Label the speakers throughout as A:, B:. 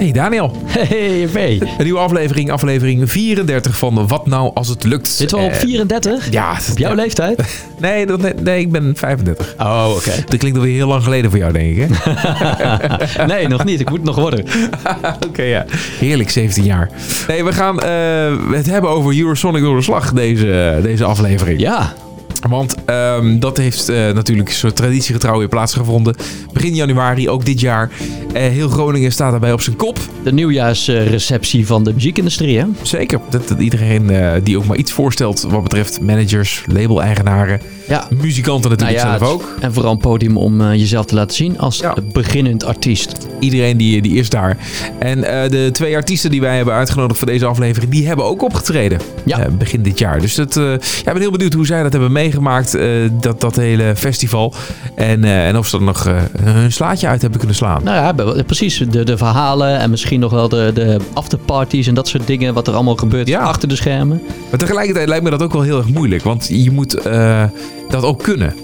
A: Hey Daniel.
B: Hey, V.
A: Een nieuwe aflevering, aflevering 34 van Wat Nou Als Het Lukt.
B: Zitten we al op
A: Eh,
B: 34?
A: Ja.
B: Op jouw
A: ja.
B: leeftijd?
A: Nee, dat, nee, nee, ik ben 35.
B: Oh, oké.
A: Dat klinkt alweer heel lang geleden voor jou, denk ik, hè?
B: nee, nog niet. Ik moet nog worden.
A: Oké, ja. Heerlijk, 17 jaar. Nee, we gaan eh, het hebben over Eurosonic door de slag, deze, deze aflevering.
B: Ja.
A: Want ehm, dat heeft eh, natuurlijk zo traditiegetrouw weer plaatsgevonden. Begin januari, ook dit jaar. Eh, heel Groningen staat daarbij op zijn kop.
B: De nieuwjaarsreceptie van de muziekindustrie, hè?
A: Zeker. Dat, dat iedereen eh, die ook maar iets voorstelt wat betreft managers, label-eigenaren,
B: Ja.
A: muzikanten natuurlijk
B: Nou ja,
A: zelf ook.
B: En vooral een podium om jezelf te laten zien als
A: Ja.
B: beginnend artiest.
A: Iedereen die, die is daar. En de twee artiesten die wij hebben uitgenodigd voor deze aflevering, die hebben ook opgetreden.
B: Ja.
A: begin dit jaar. Dus dat, ja, ik ben heel benieuwd hoe zij dat hebben meegemaakt, eh, dat, dat hele festival. En, eh, en of ze er nog eh, hun slaatje uit hebben kunnen slaan.
B: Nou ja, precies. De, de verhalen en misschien nog wel de, de afterparties en dat soort dingen. Wat er allemaal gebeurt
A: Ja.
B: achter de schermen.
A: Maar tegelijkertijd lijkt me dat ook wel heel erg moeilijk. Want je moet dat ook kunnen.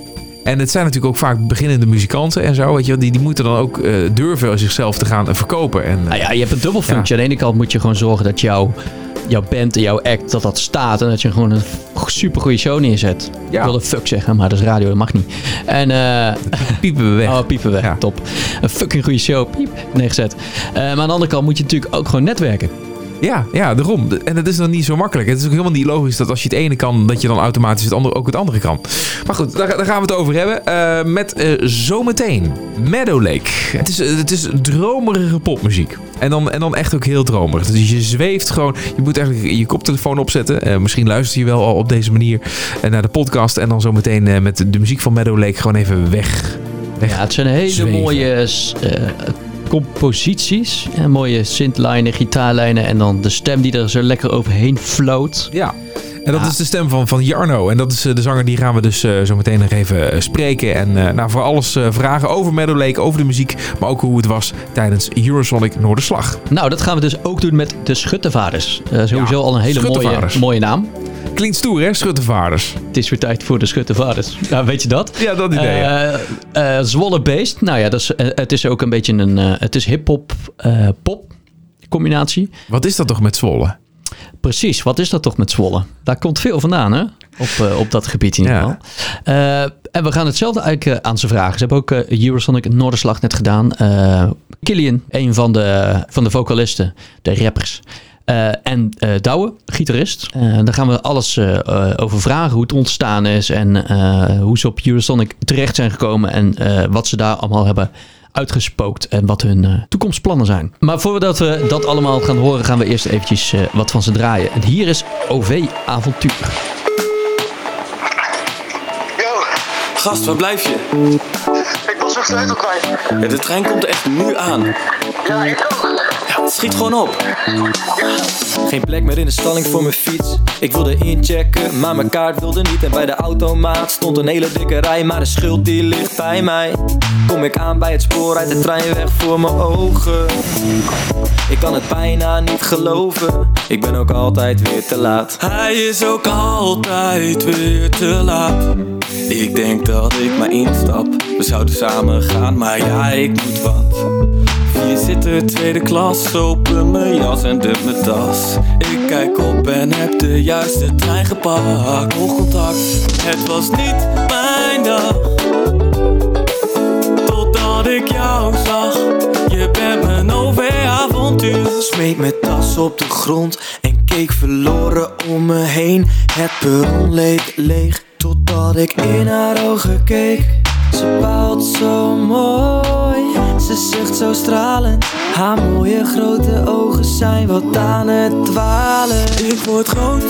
A: En het zijn natuurlijk ook vaak beginnende muzikanten en zo. Weet je, die, die moeten dan ook eh, durven zichzelf te gaan eh, verkopen. En,
B: Nou ja, je hebt een dubbelfunctie. Aan de ene kant moet je gewoon zorgen dat jouw, jouw band en jouw act dat dat staat. En dat je gewoon een super goede show neerzet.
A: Ja.
B: Ik wilde fuck zeggen, maar dat is radio, dat mag niet. En eh
A: piepen we weg.
B: Oh, piepen weg.
A: Ja.
B: Top. Een fucking goede show. Piep. Neergezet. Maar aan de andere kant moet je natuurlijk ook gewoon netwerken.
A: Ja, ja, daarom. En dat is dan niet zo makkelijk. Het is ook helemaal niet logisch dat als je het ene kan, dat je dan automatisch het andere ook het andere kan. Maar goed, daar, daar gaan we het over hebben. Eh, met eh, zometeen Meadow Lake. Het is, het is dromerige popmuziek. En dan, en dan echt ook heel dromerig. Dus je zweeft gewoon. Je moet eigenlijk je koptelefoon opzetten. Eh, misschien luister je wel al op deze manier naar de podcast. En dan zometeen met de muziek van Meadow Lake gewoon even weg. weg.
B: Ja, het zijn hele
A: zweven.
B: mooie composities. En mooie synthlijnen, gitaarlijnen. En dan de stem die er zo lekker overheen floot.
A: Ja. En dat
B: Ja.
A: is de stem van, van Jarno. En dat is eh, de zanger die gaan we dus eh, zo meteen nog even eh, spreken. En eh, nou, voor alles vragen over Meadow Lake, over de muziek. Maar ook hoe het was tijdens Eurosonic Noorderslag.
B: Nou, dat gaan we dus ook doen met de Schuttenvaders. Eh, sowieso
A: Ja,
B: al een hele mooie, mooie naam.
A: Klinkt stoer hè, schuttenvaarders.
B: Het is weer tijd voor de Schuttenvaders. Ja, weet je dat?
A: Ja, dat idee. ja.
B: Eh, eh, Zwolle Beest. Nou ja, dat is, eh, het is ook een beetje een... het is hip-hop, eh, pop combinatie.
A: Wat is dat toch met Zwolle?
B: Precies, wat is dat toch met Zwolle? Daar komt veel vandaan, hè? Op, op dat gebied in ieder
A: Ja.
B: geval. Eh, en we gaan hetzelfde eigenlijk aan ze vragen. Ze hebben ook Eurosonic Noorderslag net gedaan. Killian, een van de, van de vocalisten, de rappers. Eh, en eh Douwe, gitarist. Eh, daar gaan we alles over vragen. Hoe het ontstaan is en eh, hoe ze op Eurosonic terecht zijn gekomen. En eh, wat ze daar allemaal hebben uitgespookt en wat hun eh, toekomstplannen zijn. Maar voordat we dat allemaal gaan horen, gaan we eerst eventjes eh, wat van ze draaien. En hier is OV Avontuur.
C: Yo,
D: Gast, waar blijf je?
C: ik was mijn sleutel kwijt.
D: Ja, de trein komt echt nu aan.
C: Ja, ik ook.
D: Schiet gewoon op. Geen plek meer in de stalling voor mijn fiets. Ik wilde inchecken, maar mijn kaart wilde niet. En bij de automaat stond een hele dikke rij. Maar de schuld die ligt bij mij. Kom ik aan bij het spoor uit de trein weg voor mijn ogen. Ik kan het bijna niet geloven. Ik ben ook altijd weer te laat. Hij is ook altijd weer te laat. Ik denk dat ik maar instap. We zouden samen gaan, maar ja, ik moet wat. Vier zitten tweede klas, open mijn jas en dump mijn tas. Ik kijk op en heb de juiste trein gepakt. Oogcontact, het was niet mijn dag. Totdat ik jou zag. Je bent mijn OV-avontuur. Smeet mijn tas op de grond en keek verloren om me heen. Het perron leek leeg, totdat ik in haar ogen keek. Ze baalt zo mooi, ze zucht zo stralend. Haar mooie grote ogen zijn wat aan het dwalen. Ik word groot,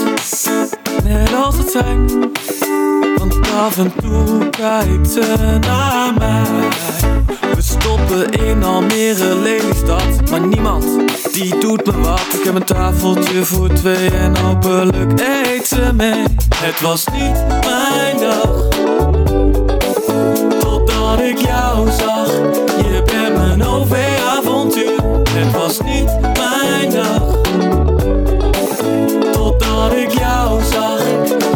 D: net als het zijn. Want af en toe kijkt ze naar mij. We stoppen in Almere, Lelystad. Maar niemand die doet me wat. Ik heb een tafeltje voor twee en hopelijk eet ze mee. Het was niet mijn dag. Totdat ik jou zag. Je. Het was niet mijn dag. Totdat ik jou zag.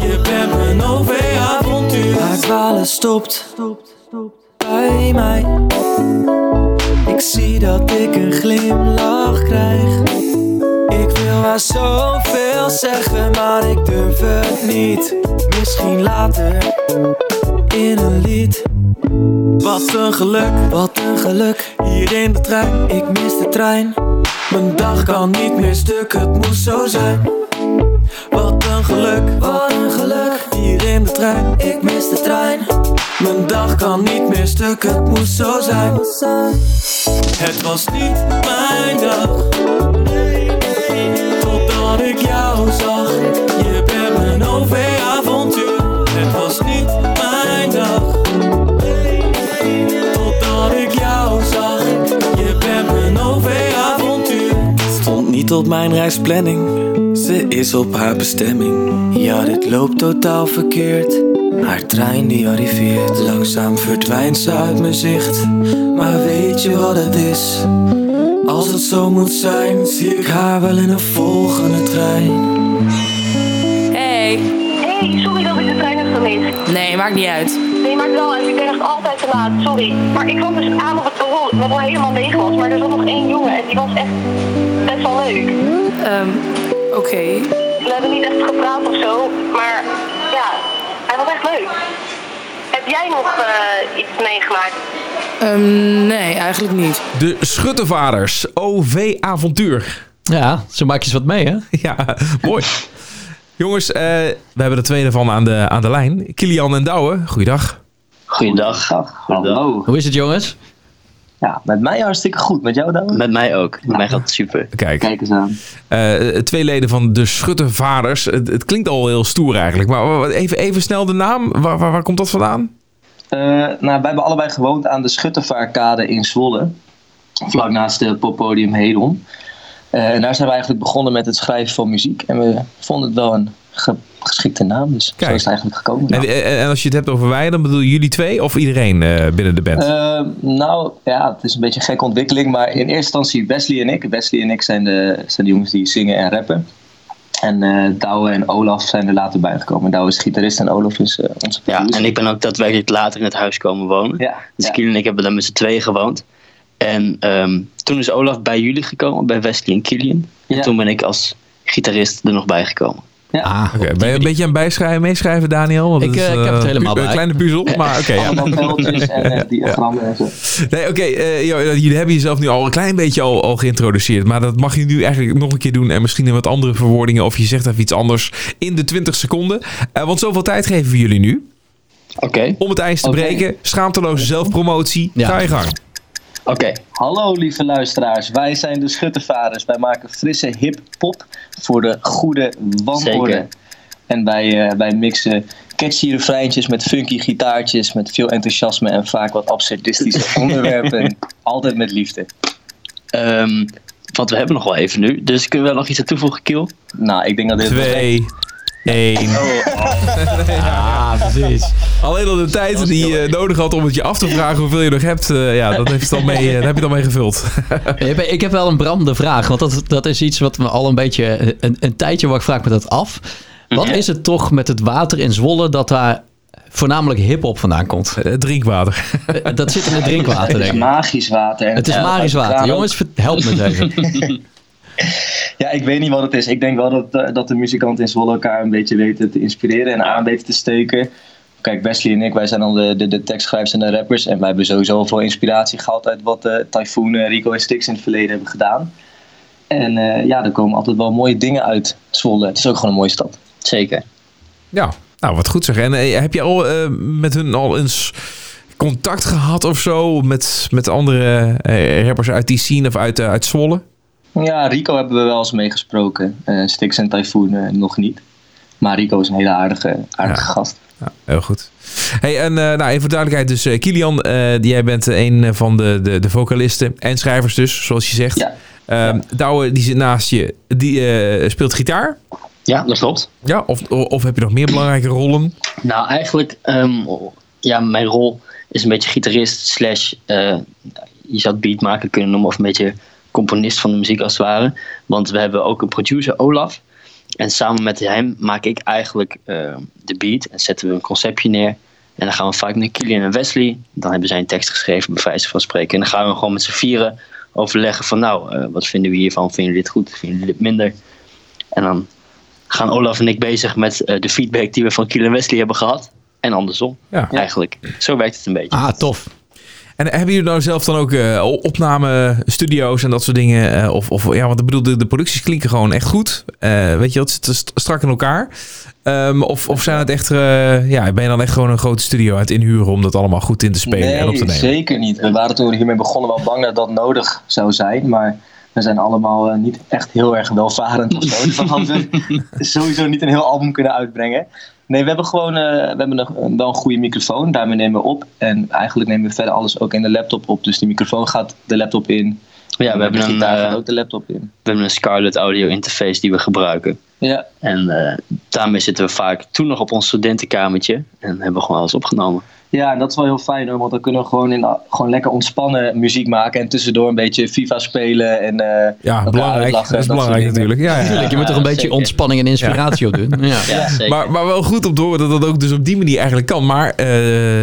D: Je bent mijn OV-avontuur. Haar dwalen stopt bij mij. Ik zie dat ik een glimlach krijg. Ik wil haar zoveel zeggen, maar ik durf het niet. Misschien later in een lied. Wat een geluk, wat een geluk. Hier in de trein, ik mis de trein. Mijn dag kan niet meer stuk, het moest zo zijn. Wat een geluk, wat een geluk. Hier in de trein, ik mis de trein. Mijn dag kan niet meer stuk, het moest zo zijn. Het was niet mijn dag. Totdat ik jou zag. Je bent mijn OV-avontuur. Op mijn reisplanning. Ze is op haar bestemming. Ja, dit loopt totaal verkeerd. Haar trein die arriveert. Langzaam verdwijnt ze uit mijn zicht. Maar weet je wat het is? Als het zo moet zijn, zie ik haar wel in een volgende trein.
E: Nee, maakt niet uit.
C: Nee, maar wel uit. Ik ben echt altijd te laat. Sorry. Maar ik kwam dus aan op het perron, wat al helemaal leeg was. Maar er zat nog één jongen en die was echt best wel leuk.
E: Ehm, oké.
C: We hebben niet echt gepraat of zo, maar ja, hij was echt leuk. Heb jij nog eh, iets meegemaakt?
E: Ehm, nee, eigenlijk niet.
A: De Schuttenvaders, OV-avontuur.
B: Ja, zo maak je eens wat mee, hè?
A: Ja, mooi. Jongens, eh, we hebben de tweede van aan de, aan de lijn. Kilian en Douwe, goeiedag.
F: Goeiedag. Hallo.
B: Hoe is het, jongens?
F: Ja, met mij hartstikke goed. Met jou dan?
G: Met mij ook. Met mij gaat het super.
A: Kijk,
F: Kijk eens aan.
A: eh, twee leden van de Schuttenvaders. Het, het klinkt al heel stoer eigenlijk. Maar even, even snel de naam. Waar, waar, waar komt dat vandaan?
F: Eh, nou, wij hebben allebei gewoond aan de Schuttevaarkade in Zwolle. Vlak naast het poppodium Hedon. Eh, en daar zijn we eigenlijk begonnen met het schrijven van muziek. En we vonden het wel een ge- geschikte naam. Dus
A: Kijk.
F: zo is het eigenlijk gekomen.
A: En, en, en als je het hebt over wij, dan bedoel je jullie twee of iedereen eh, binnen de band?
F: Eh, nou, ja, het is een beetje een gekke ontwikkeling. Maar in eerste instantie Wesley en ik. Wesley en ik zijn de, zijn de jongens die zingen en rappen. En eh Douwe en Olaf zijn er later bijgekomen. Douwe is gitarist en Olaf is eh, onze
G: Ja,
F: producer.
G: en ik ben ook daadwerkelijk later in het huis komen wonen.
F: Ja,
G: Dus
F: ja.
G: Kiel en ik hebben daar met z'n tweeën gewoond. En ehm, toen is Olaf bij jullie gekomen, bij Wesley en Killian. En
F: Ja.
G: toen ben ik als gitarist er nog bij gekomen.
F: Ja.
B: Ah,
A: Oké, ben je een beetje aan het bijschrijven, meeschrijven, Daniel? Want
B: Ik,
A: is,
B: eh, ik heb het
A: eh,
B: helemaal
A: Een
B: bij.
A: kleine puzzel, maar oké. ja.
F: Allemaal veldjes en eh, diagrammen en zo.
A: Nee, oké. eh, jullie hebben jezelf nu al een klein beetje al, al geïntroduceerd. Maar dat mag je nu eigenlijk nog een keer doen. En misschien in wat andere verwoordingen. Of je zegt even iets anders in de 20 seconden. Eh, want zoveel tijd geven we jullie nu.
G: Oké,
A: Om het ijs te breken. Schaamteloze zelfpromotie.
B: Ja.
A: Ga je gang.
G: Oké.
F: Hallo lieve luisteraars, wij zijn de Schuttenvaders. Wij maken frisse hip-hop voor de goede wanorde.
G: Zeker.
F: En wij, eh, wij mixen catchy refreintjes met funky gitaartjes, met veel enthousiasme en vaak wat absurdistische onderwerpen. Altijd met liefde.
G: Ehm, want we hebben nog wel even nu. Dus kunnen we nog iets aan toevoegen, Kiel?
F: Nou, ik denk dat dit...
A: Twee. Één.
B: Ah, precies.
A: Alleen al de tijd die je nodig had om het je af te vragen hoeveel je nog hebt. eh, ja, dat heeft het al mee, eh, daar heb je dan mee gevuld.
B: Ik heb- Ik heb wel een brandende vraag, want dat, dat is iets wat me al een beetje een, een tijdje waar ik vraag me dat af. Wat is het toch met het water in Zwolle dat daar voornamelijk hip-hop vandaan komt?
A: Eh, drinkwater.
B: Eh, Dat zit in het drinkwater,
F: Het
B: denk
F: is
B: ik.
F: magisch water. En
B: Het is magisch water. Jongens, help me even.
F: Ja, ik weet niet wat het is. Ik denk wel dat, eh, dat de muzikanten in Zwolle elkaar een beetje weten te inspireren en aan weten te steken. Kijk, Wesley en ik, wij zijn al de, de, de tekstschrijvers en de rappers. En wij hebben sowieso veel inspiratie gehad uit wat eh Typhoon, eh, Rico en Stix in het verleden hebben gedaan. En eh, ja, er komen altijd wel mooie dingen uit Zwolle. Het is ook gewoon een mooie stad.
G: Zeker.
A: Ja, nou wat goed zeg. En heb je al eh, met hun al eens contact gehad of zo? Met, met andere rappers uit die scene of uit, uit Zwolle?
F: Ja, Rico hebben we wel eens meegesproken. Eh Stix en Typhoon eh, nog niet. Maar Rico is een hele aardige, aardige
A: Ja.
F: gast.
A: Ja, heel goed. Hey, en eh, nou, even voor duidelijkheid. Dus eh, Kilian, eh, die, jij bent een van de, de, de vocalisten en schrijvers dus, zoals je zegt.
F: Ja.
A: Ehm, Douwe, die zit naast je. Die eh, speelt gitaar.
G: Ja, dat klopt.
A: Ja, of, of heb je nog meer belangrijke rollen?
G: Nou, eigenlijk, ehm, ja, mijn rol is een beetje gitarist slash, eh, je zou het beatmaker kunnen noemen of een beetje componist van de muziek als het ware. Want we hebben ook een producer, Olaf. En samen met hem maak ik eigenlijk eh, de beat en zetten we een conceptje neer. En dan gaan we vaak naar Killian en Wesley. Dan hebben zij een tekst geschreven, bij wijze van spreken. En dan gaan we gewoon met z'n vieren overleggen van nou, eh, wat vinden we hiervan? Vinden jullie dit goed? Vinden jullie dit minder? En dan gaan Olaf en ik bezig met eh, de feedback die we van Kiel en Wesley hebben gehad. En andersom,
A: Ja.
G: eigenlijk. Zo werkt het een beetje.
B: Ah, tof.
A: En hebben jullie nou zelf dan ook eh opname studio's en dat soort dingen? eh, of, of ja, want ik bedoel, de, de producties klinken gewoon echt goed. Eh, weet je, dat zit st- strak in elkaar. Ehm, of, of zijn het echt, ja, ben je dan echt gewoon een grote studio aan het inhuren om dat allemaal goed in te spelen en op te
F: Nee,
A: nemen?
F: zeker niet. We waren toen we hiermee begonnen wel bang dat dat nodig zou zijn. Maar we zijn allemaal niet echt heel erg welvarend of zo. Dus hadden we sowieso niet een heel album kunnen uitbrengen. Nee, we hebben gewoon eh, we hebben een, wel een goede microfoon. Daarmee nemen we op. En eigenlijk nemen we verder alles ook in de laptop op. Dus die microfoon gaat de laptop in.
G: Ja, we hebben, een, eh,
F: gaat ook de laptop in.
G: we hebben een Scarlett audio interface die we gebruiken.
F: Ja,
G: En eh, daarmee zitten we vaak toen nog op ons studentenkamertje. En hebben we gewoon alles opgenomen.
F: Ja, en dat is wel heel fijn hoor, want dan kunnen we gewoon, in, gewoon lekker ontspannen muziek maken en tussendoor een beetje FIFA spelen en eh,
A: Ja, belangrijk.
F: uitlachen,
A: Dat is
F: dat
A: belangrijk natuurlijk. Ja, ja.
B: Je moet er een beetje
G: zeker.
B: ontspanning en inspiratie op doen. Ja.
G: Ja, zeker.
A: Maar, maar wel goed om te horen dat dat ook dus op die manier eigenlijk kan. Maar eh,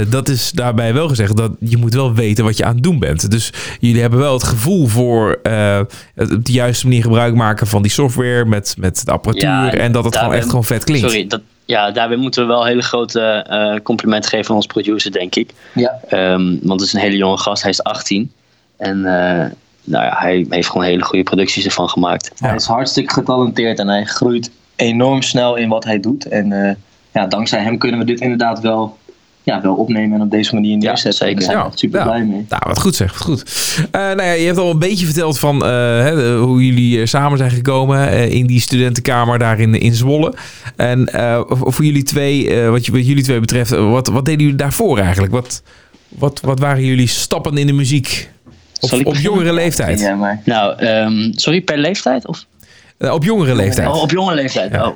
A: dat is daarbij wel gezegd dat je moet wel weten wat je aan het doen bent. Dus jullie hebben wel het gevoel voor eh, het op de juiste manier gebruik maken van die software met, met de apparatuur.
G: Ja,
A: en dat het gewoon echt gewoon vet klinkt.
G: Sorry, dat, ja, daarbij moeten we wel hele grote eh complimenten geven aan ons producer, denk ik.
F: Ja,
G: Ehm, want het is een hele jonge gast, hij is 18. En eh, nou ja, hij heeft gewoon hele goede producties ervan gemaakt.
F: hij is hartstikke getalenteerd en hij groeit enorm snel in wat hij doit. En eh, ja, dankzij hem kunnen we dit inderdaad wel, ja, wel opnemen en op deze manier neerzetten.
G: zeker.
F: Daar zijn
A: Ja,
F: echt super
A: ja.
F: blij mee.
A: Nou, wat goed zeg, wat goed. Eh, nou ja, je hebt al een beetje verteld van eh, hoe jullie eh, samen zijn gekomen eh, in die studentenkamer daar in, in Zwolle. En eh, voor jullie twee, eh, wat, je, wat jullie twee betreft, wat, wat deden jullie daarvoor eigenlijk? Wat, wat, wat waren jullie stappen in de muziek? Op, op jongere leeftijd?
F: Ja, maar
G: Nou, ehm, sorry, per leeftijd? Of?
A: Eh, op jongere leeftijd.
G: Oh, op jonge leeftijd. Oh.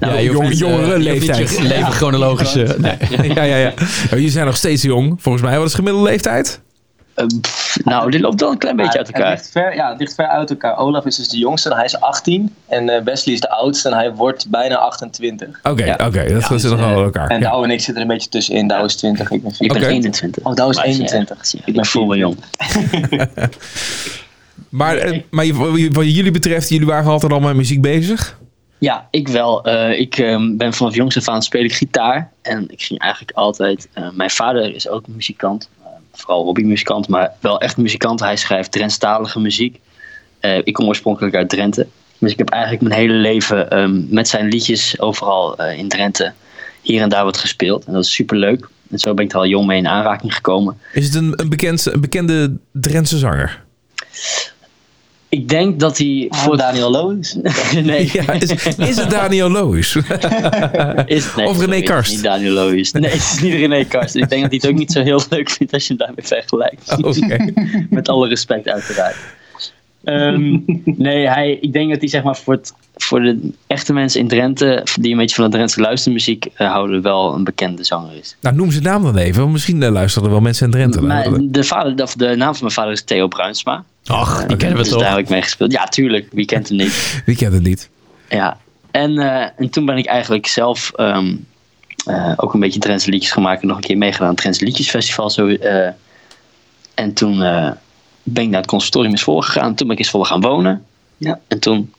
B: Ja, je
A: jong-
B: hoeft niet,
A: jongere leeftijd.
B: je leven chronologisch... eh, nee.
A: ja, ja, ja. Oh, jullie zijn nog steeds jong, volgens mij. Wat is de gemiddelde leeftijd?
G: Eh, pff, nou, dit loopt wel een klein beetje uit
F: Het
G: elkaar.
F: ligt ver, ja, het ligt ver uit elkaar. Olaf is dus de jongste en hij is 18. En Wesley is de oudste en hij wordt bijna 28.
A: Oké,
G: Ja.
A: oké. dat zit nog wel bij elkaar.
F: En
A: Ja.
F: Douwe en ik zitten er een beetje tussenin. Douwe is 20, ik ben
G: Ik
F: 24.
G: ben
A: Oké.
G: 21.
F: Oh, Douwe is
G: Maar het
F: 21.
G: erg.
F: Ik ben
G: voel me jong.
A: Maar, eh, maar wat jullie betreft, jullie waren altijd al met muziek bezig?
G: Ja, ik wel. Eh, ik ehm, ben vanaf jongs af aan speel ik gitaar. En ik ging eigenlijk altijd... eh, mijn vader is ook muzikant. eh, vooral hobbymuzikant, maar wel echt muzikant. Hij schrijft Drentstalige muziek. Ik kom oorspronkelijk uit Drenthe. Dus ik heb eigenlijk mijn hele leven ehm, met zijn liedjes overal in Drenthe hier en daar wat gespeeld. En dat is super leuk. En zo ben ik er al jong mee in aanraking gekomen.
A: Is het een, een, bekend, een bekende Drentse zanger?
G: Ik denk dat hij
F: Voor
G: voor
F: Daniel Loos.
G: nee,
A: Ja, is, is het Daniel Loos?
G: Nee,
A: Of René Karst.
G: Niet Daniel Loos. Nee, het is niet René Karst. Ik denk dat hij het ook niet zo heel leuk vindt als je hem daarmee vergelijkt. Met alle respect, uiteraard. Ehm, nee, hij, ik denk dat hij zeg maar voor, het, voor de echte mensen in Drenthe, die een beetje van de Drentse luistermuziek eh, houden, wel een bekende zanger is.
A: Nou, noem zijn naam dan even. Want misschien eh, luisteren er wel mensen in Drenthe.
G: Maar de, vader, of de naam van mijn vader is Theo Bruinsma.
B: Ach, die kennen we
G: dus
B: toch?
G: daar heb ik mee gespeeld. Ja, tuurlijk. Wie kent hem niet?
A: Wie kent het niet?
G: Ja, en, eh, en toen ben ik eigenlijk zelf ehm, eh, ook een beetje Drentse liedjes gemaakt en nog een keer meegedaan aan het Drentse Liedjesfestival. Zo, eh, en toen eh, ben ik naar het conservatorium in Zwolle gegaan. Toen ben ik in Zwolle gaan wonen.
F: Ja.
G: En toen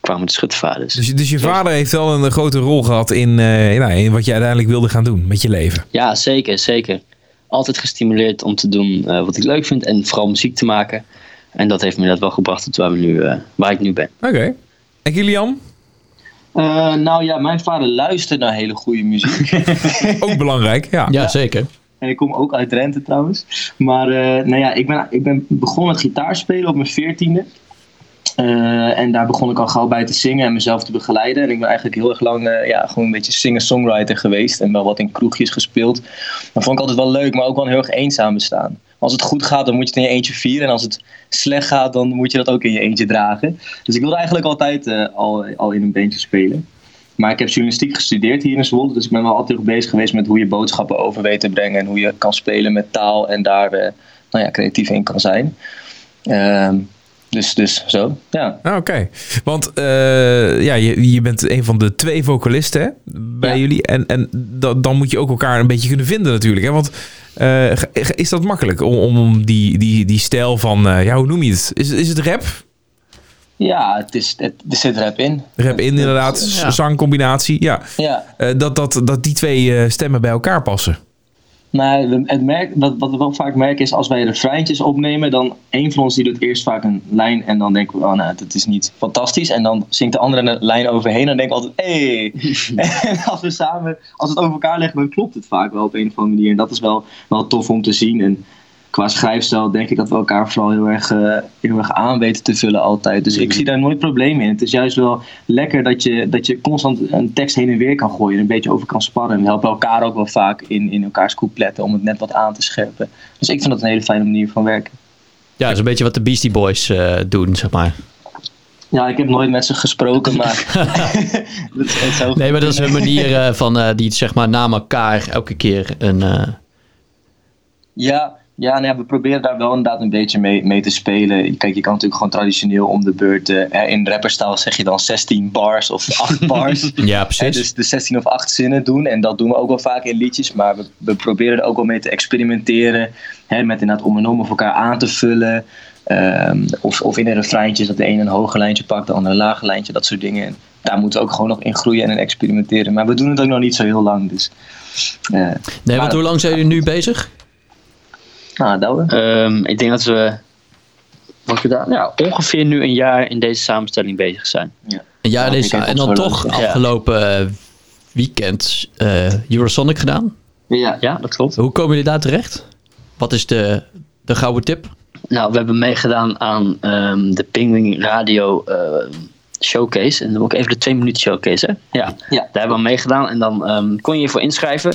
G: kwamen de Schuttervaders.
A: Dus, dus je vader heeft wel een grote rol gehad in, eh, nou, in wat je uiteindelijk wilde gaan doen met je leven.
G: Ja, zeker, zeker. Altijd gestimuleerd om te doen eh, wat ik leuk vind en vooral muziek te maken. En dat heeft me dat wel gebracht tot waar, we nu, eh, waar ik nu ben.
A: Oké. En Kilian?
F: Eh, nou ja, mijn vader luistert naar hele goede muziek.
A: Ook belangrijk, ja.
B: Ja, zeker.
F: En ik kom ook uit Drenthe trouwens. Maar eh, nou ja, ik ben, ik ben begonnen met gitaarspelen op mijn veertiende. Eh, en daar begon ik al gauw bij te zingen en mezelf te begeleiden. En ik ben eigenlijk heel erg lang eh, ja, gewoon een beetje singer-songwriter geweest. En wel wat in kroegjes gespeeld. Dat vond ik altijd wel leuk, maar ook wel heel erg eenzaam bestaan. Als het goed gaat, dan moet je het in je eentje vieren. En als het slecht gaat, dan moet je dat ook in je eentje dragen. Dus ik wilde eigenlijk altijd al, al in een bandje spelen. Maar ik heb journalistiek gestudeerd hier in Zwolle. Dus ik ben wel altijd bezig geweest met hoe je boodschappen over weet te brengen. En hoe je kan spelen met taal en daar eh, nou ja, creatief in kan zijn. Ehm, Dus, dus zo, ja.
A: Ah, Oké, want eh, ja, je, je bent een van de twee vocalisten hè, bij
F: Ja.
A: jullie. En, en da- dan moet je ook elkaar een beetje kunnen vinden natuurlijk. Hè? Want eh, is dat makkelijk om, om die, die, die stijl van, ja, hoe noem je het? Is, is het rap?
F: Ja, het is, het, er zit rap in.
A: Rap in inderdaad,
B: Ja.
A: zangcombinatie. Ja,
F: Ja,
A: Eh, dat, dat, dat die twee eh, stemmen bij elkaar passen.
F: maar we- het merk, wat, wat we wel vaak merken is als wij refreintjes opnemen, dan een van ons die doet eerst vaak een lijn en dan denken we, oh nou, dat is niet fantastisch. En dan zingt de andere een lijn overheen en dan denken we altijd, hé. Hey. en als we samen, als we het over elkaar leggen, dan klopt het vaak wel op een of andere manier. En dat is wel, wel tof om te zien. En qua schrijfstijl denk ik dat we elkaar vooral heel erg, eh, heel erg aan weten te vullen altijd. Dus ik zie daar nooit problemen in. Het is juist wel lekker dat je, dat je constant een tekst heen en weer kan gooien. En een beetje over kan sparren. En we helpen elkaar ook wel vaak in, in elkaars coupletten om het net wat aan te scherpen. Dus ik vind dat een hele fijne manier van werken.
B: Ja, dat is een beetje wat de Beastie Boys eh, doen, zeg maar.
F: Ja, ik heb nooit met ze gesproken, maar... dat is zo
B: Nee, maar dat is een manier eh, van die zeg maar na elkaar elke keer een...
F: Ja, ja, nou ja, we proberen daar wel inderdaad een beetje mee, mee te spelen. Kijk, je kan natuurlijk gewoon traditioneel om de beurt. eh, in rapperstaal zeg je dan 16 bars of 8 bars.
B: ja,
F: Hè,
B: precies.
F: dus de 16 of 8 zinnen doen. En dat doen we ook wel vaak in liedjes. Maar we, we proberen er ook wel mee te experimenteren. Hè, met inderdaad om en om of elkaar aan te vullen. Ehm, of, of in een refreintje dat de ene een hoger lijntje pakt, de andere een lager lijntje. Dat soort dingen. En daar moeten we ook gewoon nog in groeien en in experimenteren. Maar we doen het ook nog niet zo heel lang. Dus, eh,
B: nee, want
F: maar-
B: hoe lang zijn jullie nu bezig?
F: Nou, Douwe.
G: Ehm, ik denk dat we wat gedaan, ja, ongeveer nu een jaar in deze samenstelling bezig zijn.
B: Ja,
F: Ja,
B: deze,
F: ik heb
B: en dan toch afgelopen eh, weekend eh, Eurosonic gedaan.
F: Ja,
G: Ja, dat klopt.
B: Hoe komen jullie daar terecht? Wat is de, de gouden tip?
G: Nou, we hebben meegedaan aan ehm, de Penguin Radio eh, Showcase. En dan ook even de twee minuten showcase, hè? Ja,
F: Ja.
G: daar hebben we aan meegedaan. En dan ehm, kon je je voor inschrijven.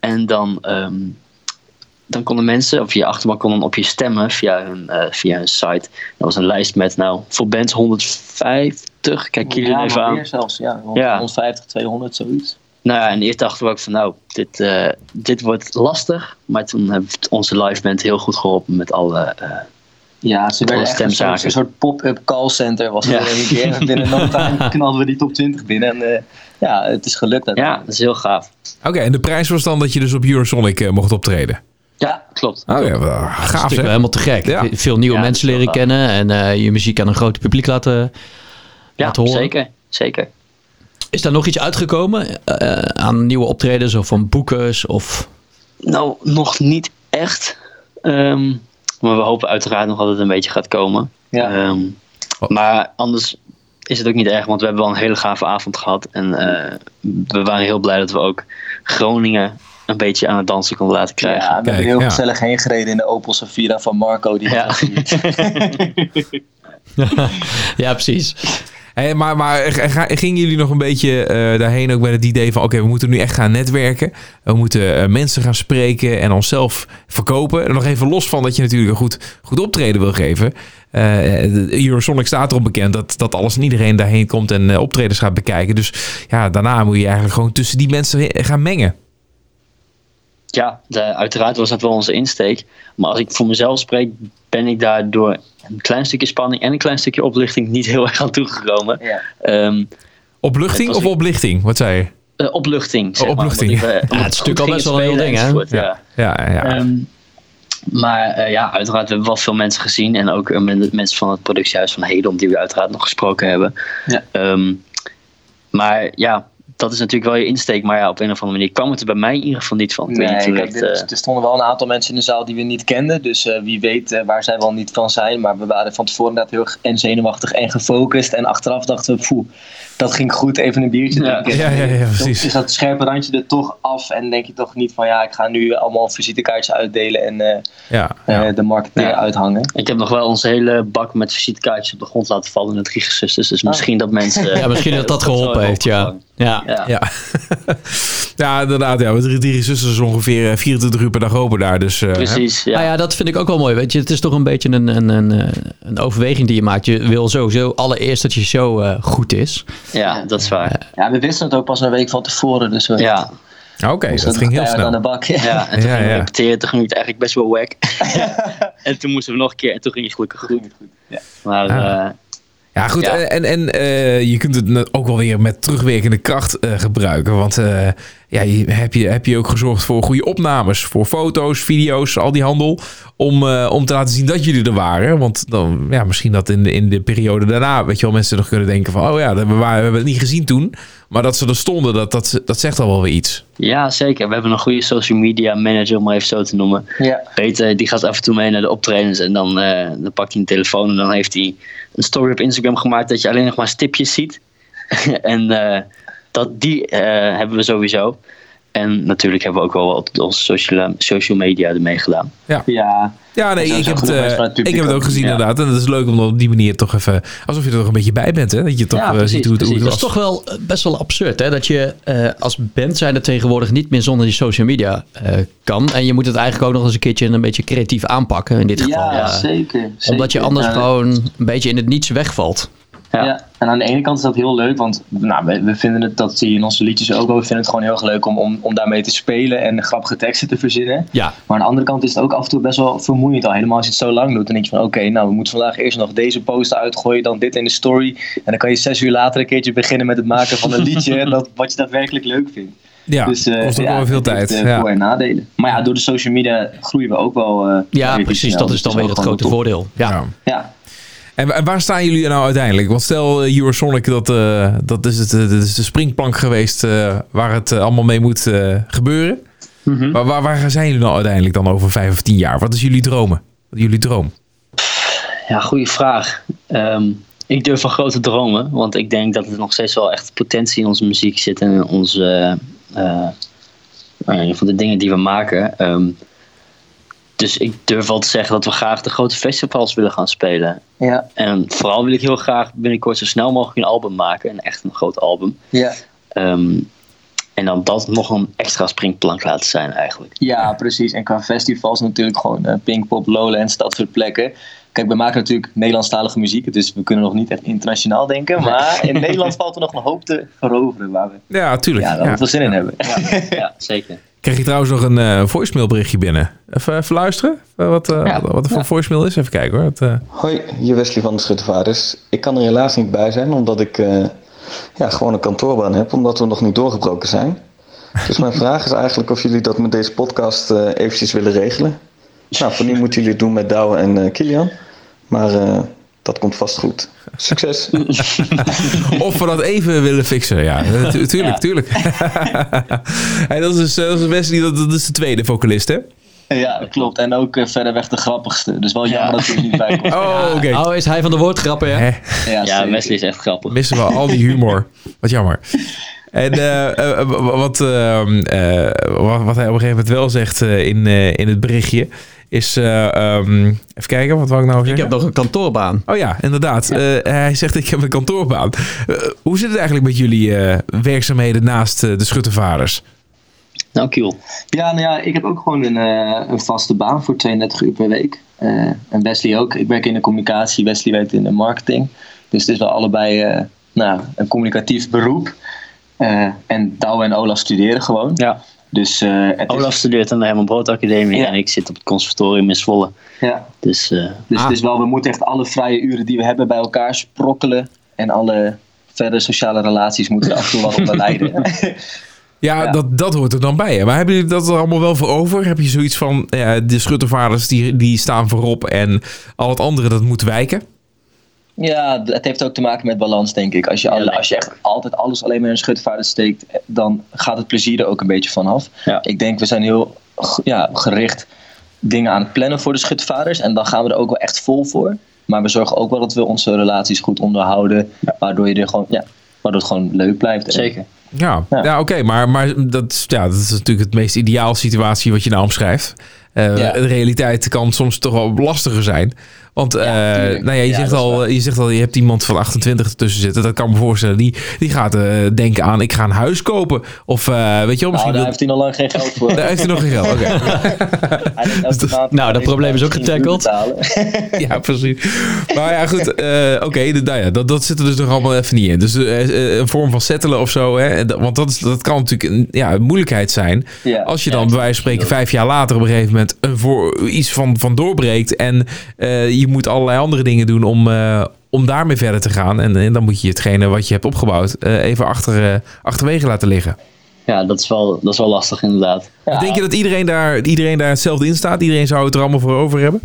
G: En dan, ehm, dan konden mensen, of je achterban kon dan op je stemmen via hun, eh, via hun site. Dat was een lijst met, nou, voor bands 150. Kijk jullie
F: ja,
G: even aan.
F: meer zelfs, ja. Rond
G: Ja.
F: 150, 200, zoiets.
G: Nou ja, en eerst dachten we ook van, nou, dit, eh, dit wordt lastig. Maar toen heeft onze live band heel goed geholpen met alle... eh,
F: Ja, ze werden echt een een soort pop-up callcenter was het
G: Ja.
F: er een keer. En Binnen no time knalden we die top 20 binnen. En eh, ja, het is gelukt.
G: ja, dat is heel gaaf.
A: Oké, en de prijs was dan dat je dus op Eurosonic eh, mocht optreden.
G: Ja, klopt.
A: Oh ja, wel
B: Dat is
A: gaaf
B: natuurlijk
A: zeg.
B: wel helemaal te gek.
A: Ja.
B: Veel nieuwe
G: Ja,
B: mensen leren kennen en eh, je muziek aan een groot publiek laten,
G: Ja,
B: laten horen.
G: zeker. Zeker.
B: Is daar nog iets uitgekomen eh, aan nieuwe optredens of van boekers? Of...
G: Nou, nog niet echt. Ehm, maar we hopen uiteraard nog dat het een beetje gaat komen.
F: Ja.
G: Ehm, maar anders is het ook niet erg, want we hebben wel een hele gave avond gehad. En eh, we waren heel blij dat we ook Groningen een beetje aan het dansen konden laten krijgen.
F: Ja, we hebben heel
A: ja.
F: gezellig heen gereden in de Opel Safira van Marco. Die
G: Ja.
B: ja, precies.
A: Hey, maar maar ga- gingen jullie nog een beetje eh, daarheen ook met het idee van... oké, we moeten nu echt gaan netwerken. We moeten eh, mensen gaan spreken en onszelf verkopen. En nog even los van dat je natuurlijk een goed, goed optreden wil geven. Eh de Eurosonic staat erop bekend dat, dat alles en iedereen daarheen komt... en eh, optredens gaat bekijken. Dus ja, daarna moet je eigenlijk gewoon tussen die mensen gaan mengen.
G: Ja, de- uiteraard was dat wel onze insteek. Maar als ik voor mezelf spreek, ben ik daar door een klein stukje spanning en een klein stukje oplichting niet heel erg aan toegekomen.
F: Ja.
G: Ehm,
A: Opluchting of oplichting? Wat zei je?
G: eh, opluchting, zeg
A: Oh, opluchting,
G: maar. ik, eh,
B: Ja, het is natuurlijk al best wel een heel ding, hè?
G: Ja.
A: Ja, ja.
G: Ehm, maar eh, ja, uiteraard we hebben wel veel mensen gezien. En ook met- mensen van het productiehuis van Hedom, die we uiteraard nog gesproken hebben.
F: Ja.
G: Ehm, maar ja, dat is natuurlijk wel je insteek. Maar ja, op een of andere manier kwam het er bij mij in ieder geval niet van. Ik weet
F: Nee,
G: niet
F: kijk,
G: dat, eh,
F: er stonden wel een aantal mensen in de zaal die we niet kenden. Dus eh, wie weet eh, waar zij wel niet van zijn. Maar we waren van tevoren inderdaad heel erg en zenuwachtig en gefocust. En achteraf dachten we, poeh, dat ging goed. Even een biertje
G: Ja.
F: drinken.
A: Ja, ja, ja,
F: Dan
A: precies.
F: is dat scherpe randje er toch af. En denk je toch niet van, ja, ik ga nu allemaal visitekaartjes uitdelen. En eh,
A: ja,
F: eh, de marketeer
G: Ja.
F: uithangen.
G: Ik heb nog wel onze hele bak met visitekaartjes op de grond laten vallen in het Gigasusters. Dus misschien dat mensen...
B: Ja, misschien dat dat geholpen heeft, ja. Ja.
G: Ja.
A: Ja. ja, inderdaad. Ja. Drie, drie zusters is ongeveer eh, 24 uur per dag open daar. Dus, eh?
G: Precies, ja.
B: Nou ja, dat vind ik ook wel mooi. Weet je, het is toch een beetje een, een, een, eh, een overweging die je maakt. Je wil sowieso allereerst dat je show eh, goed is.
G: ja, dat is waar.
F: Ja, we wisten het ook pas een week van tevoren. Dus we,
G: Ja,
A: Oké, dat ging heel snel.
F: aan de bak. Ja.
G: Ja, en toen
A: Ja,
G: gingen we
A: ja.
G: repeteren. Toen ging het eigenlijk best wel wack. en toen moesten we nog een keer. En toen ging het gelukkig goed. Maar
A: Ah.
G: Eh,
A: Ja, goed.
G: Ja.
A: En, en eh, je kunt het ook wel weer met terugwerkende kracht eh, gebruiken. Want eh, ja, je, heb, je, heb je ook gezorgd voor goede opnames. Voor foto's, video's, al die handel. Om, eh, om te laten zien dat jullie er waren. Want dan, ja, misschien dat in de, in de periode daarna, weet je wel, mensen nog kunnen denken van... Oh ja, we, waren, we hebben het niet gezien toen. Maar dat ze er stonden, dat, dat, dat zegt al wel weer iets.
G: ja, zeker. We hebben een goede social media manager, om maar even zo te noemen.
F: Ja.
G: Peter, die gaat af en toe mee naar de optredens. En dan, eh, dan pakt hij een telefoon. En dan heeft hij een story op Instagram gemaakt. Dat je alleen nog maar stipjes ziet. en eh, dat, die eh, hebben we sowieso. En natuurlijk hebben we ook wel wat op onze social, social media ermee gedaan.
F: ja.
A: Ja, nee,
F: Er zijn
A: ik heb, het, eh, ik heb het ook gezien
F: ja.
A: inderdaad. En het is leuk om op die manier toch even... Alsof je er toch een beetje bij bent, hè? Dat je toch
G: Ja,
A: eh,
G: precies,
A: ziet hoe het, hoe het
G: precies.
B: Dat
A: was.
B: is toch wel eh, best wel absurd, hè? Dat je eh, als band zijnde tegenwoordig niet meer zonder die social media eh, kan. En je moet het eigenlijk ook nog eens een keertje een beetje creatief aanpakken. In dit geval.
F: Ja,
B: eh,
F: zeker,
B: Omdat je anders
F: Ja,
B: gewoon een beetje in het niets wegvalt.
G: Ja.
F: Ja. en aan de ene kant is dat heel leuk, want nou, we, we vinden het, dat zie je in onze liedjes ook wel, we vinden het gewoon heel erg leuk om, om, om daarmee te spelen en grappige teksten te verzinnen.
B: Ja,
F: Maar aan de andere kant is het ook af en toe best wel vermoeiend al, helemaal als je het zo lang doet. Dan denk je van oké, nou we moeten vandaag eerst nog deze post uitgooien, dan dit in de story. En dan kan je zes uur later een keertje beginnen met het maken van een liedje dat, wat je daadwerkelijk leuk vindt.
A: Ja,
F: dus, eh,
A: kost ook
F: ja,
A: wel veel
F: heeft,
A: tijd.
F: eh,
A: ja.
F: Voor- en nadelen. Maar ja, door de social media groeien we ook wel. eh,
B: ja precies. Dat is dan weer het grote voordeel. Ja.
A: Ja. En, wa- en waar staan jullie nou uiteindelijk? Want stel, uh, Eurosonic, dat, eh, dat, is het, eh, dat is de springplank geweest eh, waar het eh, allemaal mee moet eh, gebeuren.
F: Mhm.
A: Maar waar, waar zijn jullie nou uiteindelijk dan over vijf of tien jaar? Wat is jullie dromen? Wat is jullie droom?
G: Ja, goede vraag. Ehm, ik durf van grote dromen, want ik denk dat er nog steeds wel echt potentie in onze muziek zit en in onze, eh, eh, geval de dingen die we maken. Ehm, dus ik durf wel te zeggen dat we graag de grote festivals willen gaan spelen.
F: ja,
G: En vooral wil ik heel graag binnenkort zo snel mogelijk een album maken, en echt een groot album.
F: ja.
G: Ehm, en dan dat nog een extra springplank laten zijn eigenlijk.
F: Ja, precies. En qua festivals natuurlijk gewoon eh, Pinkpop, Lowlands, dat soort plekken. Kijk, we maken natuurlijk Nederlandstalige muziek, dus we kunnen nog niet echt internationaal denken. Maar in Nederland valt er nog een hoop te veroveren waar we
A: Ja, tuurlijk.
F: ja, waar
A: Ja.
F: we veel zin in hebben.
G: Ja, zeker.
A: Krijg je trouwens nog een eh voicemailberichtje binnen? Even, even luisteren? Eh, wat, eh,
G: Ja.
A: wat er voor voicemail is? Even kijken hoor. Het, eh,
H: Hoi, hier Wesley van de Schuttervaarders. Ik kan er helaas niet bij zijn, omdat ik eh, ja, gewoon een kantoorbaan heb, omdat we nog niet doorgebroken zijn. Dus mijn vraag is eigenlijk of jullie dat met deze podcast eh, eventjes willen regelen. Nou, voor nu moeten jullie het doen met Douwe en eh, Kilian. Maar eh, dat komt vast goed. Succes!
A: Of we dat even willen fixen. Ja, eh, tu- tuurlijk, tuurlijk. hey, dat, is, dus, eh, dat is Wesley, dat, dat is de tweede vocalist, hè?
F: Ja, dat klopt. En ook eh, verder weg de grappigste. Dus wel jammer
G: Ja.
F: dat hij er niet bij komt.
A: Oh, oké.
B: Oh, is hij van de woordgrappen, ja?
A: Hè?
F: Ja,
G: Ja. Wesley is echt grappig.
A: Missen we al die humor. Wat jammer. En wat, ehm, eh, wat, wat hij op een gegeven moment wel zegt eh, in, eh, in het berichtje... is... eh, ehm, even kijken, wat wou ik nou
B: Ik
A: zeggen?
B: heb nog een kantoorbaan.
A: Oh ja, inderdaad. Eh, hij zegt, ik heb een kantoorbaan. Eh, hoe zit het eigenlijk met jullie eh, werkzaamheden naast de schuttervaarders?
G: Nou, cool.
F: Ja, nou ja, ik heb ook gewoon een, eh, een vaste baan voor 32 uur per week. Eh, en Wesley ook. Ik werk in de communicatie, Wesley werkt in de marketing. Dus het is wel allebei eh, nou, een communicatief beroep. Eh, en Douwe en Olaf studeren gewoon.
G: Ja.
F: Dus eh, het
G: Olaf
F: is,
G: studeert aan de Herman Brood Academie
F: Ja.
G: en ik zit op het conservatorium in Zwolle.
F: ja,
G: Dus eh,
F: dus
B: Ah.
F: het is wel, we moeten echt alle vrije uren die we hebben bij elkaar sprokkelen. En alle verdere sociale relaties moeten er af en toe wel onder.
A: Ja,
F: Ja.
A: Dat, dat hoort er dan bij. Hè? Maar hebben jullie dat er allemaal wel voor over? Heb je zoiets van, ja, de schuttervaarders die, die staan voorop en al het andere dat moet wijken?
F: Ja, het heeft ook te maken met balans, denk ik. Als je, alle,
G: Ja,
F: als je echt altijd alles alleen maar in een schutvaarder steekt, dan gaat het plezier er ook een beetje vanaf.
G: Ja.
F: Ik denk, we zijn heel ja, gericht dingen aan het plannen voor de schutvaarders. En dan gaan we er ook wel echt vol voor. Maar we zorgen ook wel dat we onze relaties goed onderhouden. Waardoor, je er gewoon, ja, waardoor het gewoon leuk blijft.
G: Zeker.
A: Ja, ja.
F: Ja.
A: oké. maar maar dat, is- ja, dat is natuurlijk het meest ideaal situatie wat je nou omschrijft. Eh,
F: Ja.
A: De realiteit kan soms toch wel lastiger zijn. Want eh,
F: Ja,
A: nou ja, je,
F: Ja,
A: zegt al,
F: waar.
A: je zegt al, je hebt iemand van 28 ertussen zitten. Dat kan me voorstellen. Die, die gaat eh, denken aan, ik ga een huis kopen. Of eh, weet je wel,
F: Nou,
A: misschien...
F: daar
A: wil-
F: heeft hij nog lang geen geld voor.
A: daar heeft hij nog geen geld. Oké.
F: Maand,
B: Nou, dat probleem is ook getackled.
A: Ja, precies. Maar ja, goed. eh, Oké, de- nou ja, dat, dat zit er dus nog allemaal even niet in. Dus eh, eh, een vorm van settelen of zo. Hè? Want dat, is, dat kan natuurlijk een, ja, een moeilijkheid zijn.
F: Ja,
A: Als je
F: ja,
A: dan bij wijze van spreken vijf jaar later op een gegeven moment een voor, iets van, van doorbreekt. En eh, je moet allerlei andere dingen doen om, eh, om daarmee verder te gaan. En, en dan moet je hetgene wat je hebt opgebouwd eh, even achter, eh, achterwege laten liggen.
G: Ja, dat is wel, dat is wel lastig inderdaad.
F: Ja,
A: Denk je dat iedereen daar, iedereen daar hetzelfde in staat? Iedereen zou het er allemaal voor over hebben?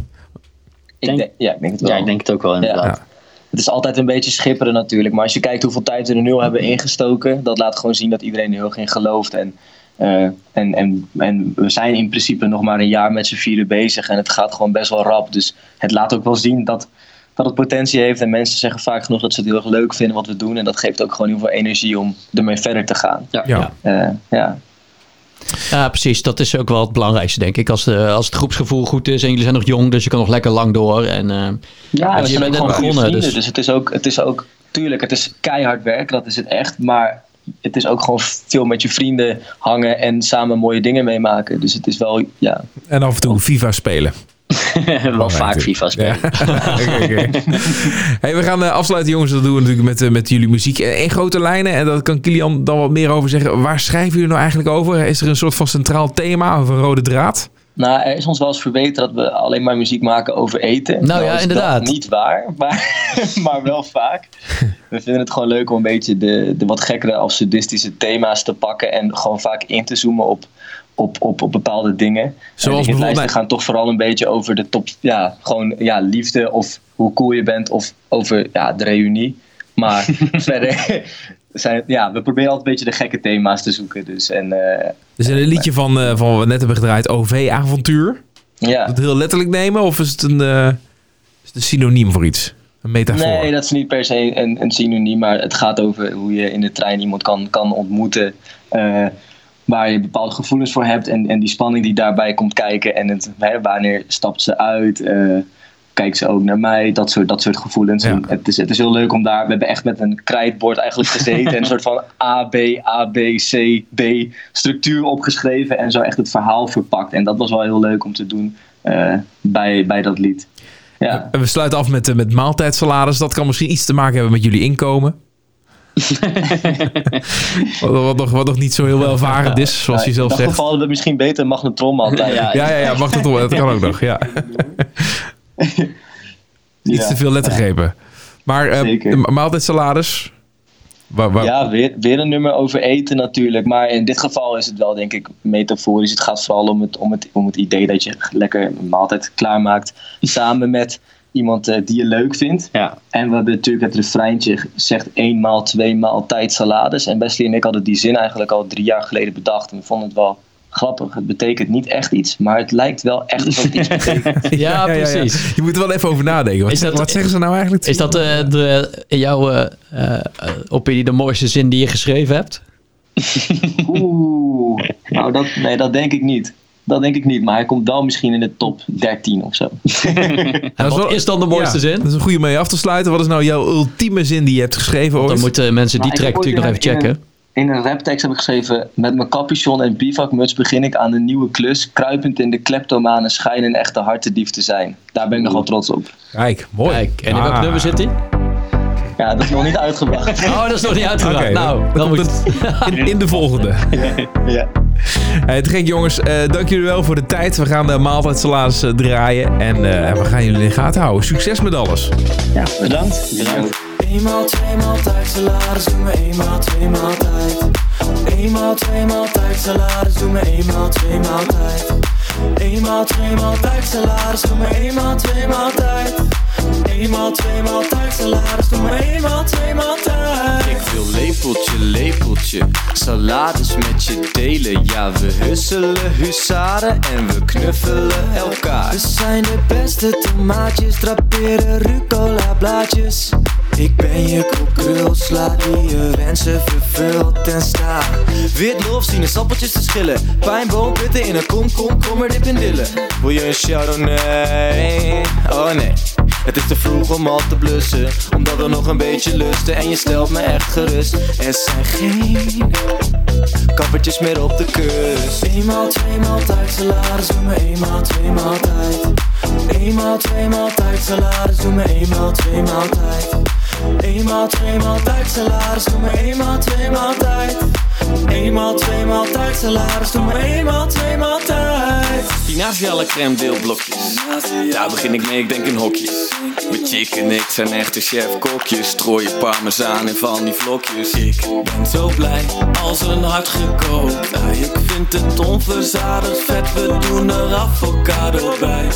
F: ik
G: denk-
F: denk, ja, ik denk het wel.
G: Ja, ik denk het ook wel inderdaad.
A: Ja.
F: Het is altijd een beetje schipperen natuurlijk. Maar als je kijkt hoeveel tijd we er nu al hebben ingestoken, dat laat gewoon zien dat iedereen er heel erg in gelooft. En, eh, en, en, en we zijn in principe nog maar een jaar met z'n vieren bezig en het gaat gewoon best wel rap. Dus het laat ook wel zien dat, dat het potentie heeft. En mensen zeggen vaak genoeg dat ze het heel erg leuk vinden wat we doen. En dat geeft ook gewoon heel veel energie om ermee verder te gaan.
G: Ja.
A: Ja.
F: Eh, ja.
B: Ja, precies. Dat is ook wel het belangrijkste, denk ik. Als, de, als het groepsgevoel goed is en jullie zijn nog jong, dus je kan nog lekker lang door. En, eh,
F: Ja,
B: je
F: we zijn
B: bent net begonnen,
F: vrienden.
B: dus-
F: Dus, het is ook, het is ook, tuurlijk, het is keihard werk, dat is het echt. Maar het is ook gewoon veel met je vrienden hangen en samen mooie dingen meemaken. Dus het is wel, ja,
A: En af en toe FIFA spelen.
G: wel vaak FIFA spelen.
A: Ja. Oké, oké. Hey, we gaan eh, afsluiten, jongens. Dat doen we natuurlijk met, eh, met jullie muziek. Eh, In grote lijnen, en daar kan Kilian dan wat meer over zeggen. Waar schrijven jullie nou eigenlijk over? Is er een soort van centraal thema of een rode draad?
F: Nou, er is ons wel eens verbeterd dat we alleen maar muziek maken over eten.
B: Nou ja, inderdaad.
F: Niet waar, maar, maar wel vaak. We vinden het gewoon leuk om een beetje de, de wat gekkere of sadistische thema's te pakken en gewoon vaak in te zoomen op, op, op, op bepaalde dingen.
A: Zoals
F: en
A: bijvoorbeeld-
F: gaan toch vooral een beetje over de top, ja, gewoon ja, liefde of hoe cool je bent of over ja, de reunie. Maar verder zijn ja, we proberen altijd een beetje de gekke thema's te zoeken. Dus, en, eh,
A: Is er een liedje van, eh, van wat we net hebben gedraaid, OV-avontuur?
F: ja.
A: Dat heel letterlijk nemen of is het een, eh, is het een synoniem voor iets? Een metafoor?
F: Nee, dat is niet per se een, een synoniem, maar het gaat over hoe je in de trein iemand kan, kan ontmoeten. eh, waar je bepaalde gevoelens voor hebt en, en die spanning die daarbij komt kijken. En het, hè, wanneer stapt ze uit? Kijkt ze ook naar mij? Dat soort, dat soort gevoelens.
A: Ja.
F: En het, is, het is heel leuk om daar. We hebben echt met een krijtbord eigenlijk gezeten en een soort van A, B, A, B, C, B structuur opgeschreven en zo echt het verhaal verpakt. En dat was wel heel leuk om te doen eh, bij, bij dat lied. Ja.
A: En we sluiten af met, eh, met maaltijdsalades. Dat kan misschien iets te maken hebben met jullie inkomen. wat, wat, nog, wat nog niet zo heel welvarend is, zoals je
F: in
A: zelf
F: dat
A: zegt.
F: geval hadden we misschien beter magnetron altijd.
G: Ja,
A: Ja, ja, ja, mag dat, wel. dat kan ook nog. Ja. Iets
F: Ja.
A: te veel lettergrepen. Maar eh,
F: Zeker.
A: de ma- maaltijdsalades. Waar, waar,
F: Ja, weer, weer een nummer over eten natuurlijk. Maar in dit geval is het wel, denk ik, metaforisch. Het gaat vooral om het, om het, om het idee dat je lekker een maaltijd klaarmaakt. Samen met iemand eh, die je leuk vindt.
G: Ja.
F: En we hebben natuurlijk het refreintje zegt eenmaal, tweemaal tijd salades. En Wesley en ik hadden die zin eigenlijk al drie jaar geleden bedacht. En we vonden het wel grappig. Het betekent niet echt iets, maar het lijkt wel echt alsof iets betekent.
B: ja, precies.
A: Je moet er wel even over nadenken. Wat,
B: Is dat-
A: wat zeggen ze nou eigenlijk?
B: Is dat eh, de, in jouw eh, eh, opinie de mooiste zin die je geschreven hebt?
F: Oeh, nou dat, nee, dat denk ik niet. Dat denk ik niet, maar hij komt wel misschien in de top 13 of zo.
B: Wat
A: wel-
B: is dan de mooiste
A: Ja,
B: zin?
A: Dat is een goede mee af te sluiten. Wat is nou jouw ultieme zin die je hebt geschreven ooit?
B: Dan moeten mensen die
F: Maar ik
B: track natuurlijk nog even
F: een-
B: checken.
F: In een raptekst heb ik geschreven: Met mijn capuchon en bivakmuts begin ik aan een nieuwe klus. Kruipend in de kleptomane schijn een echte hartedief te zijn. Daar ben ik nogal trots op.
A: Kijk, mooi.
B: Kijk, en in welk
A: Ah.
B: nummer zit hij?
F: Ja, dat is nog niet uitgebracht.
B: Oh, dat is nog niet uitgebracht. nou, dan
A: dan
B: moet
A: in, in de volgende.
F: ja.
A: Hey, te gek jongens, Eh, dank jullie wel voor de tijd. We gaan de maaltijdsalades eh, draaien en eh, we gaan jullie in de gaten houden. Succes met alles.
F: ja, bedankt. bedankt.
D: Eenmaal, tweemaal tijd salaris, doe me eenmaal, tweemaal tijd. Eenmaal, tweemaal tijd salaris, doe me eenmaal, tweemaal tijd. Eenmaal, tweemaal tijd salaris, doe me eenmaal, tweemaal tijd. Eenmaal, tweemaal tijd salaris, doe me eenmaal, tweemaal tijd.
I: Ik wil lepeltje, lepeltje, salades met je delen. Ja, we husselen husaren en we knuffelen elkaar.
D: We zijn de beste tomaatjes, draperen rucola blaadjes. Ik ben je kokkrul, sla die je wensen vervult en sta Wit lof, sinaasappeltjes te schillen Pijnboom, pitten in een kom, kom, kom er dip in dillen Wil je een chardonnay? Oh nee het is te vroeg om al te blussen Omdat we nog een beetje lusten En je stelt me echt gerust. Er zijn geen kappertjes meer op de kust. Eenmaal, tweemaal tijd salaris Doe me eenmaal, tweemaal tijd. Eenmaal, tweemaal tijd salaris Doe me eenmaal, tweemaal tijd Eenmaal, tweemaal tijd salaris Doe me eenmaal, tweemaal tijd Eenmaal, tweemaal tijd salaris Doe me eenmaal, tweemaal tijd
I: Spinaziale crème deelblokjes. Daar begin ik mee, ik denk in hokjes. Mijn chick en ik zijn echte chef-kokjes. Strooien parmezaan in van die vlokjes. Ik
D: ben zo blij als een hart gekookt. Ik vind het onverzadigd vet, we doen er avocado bij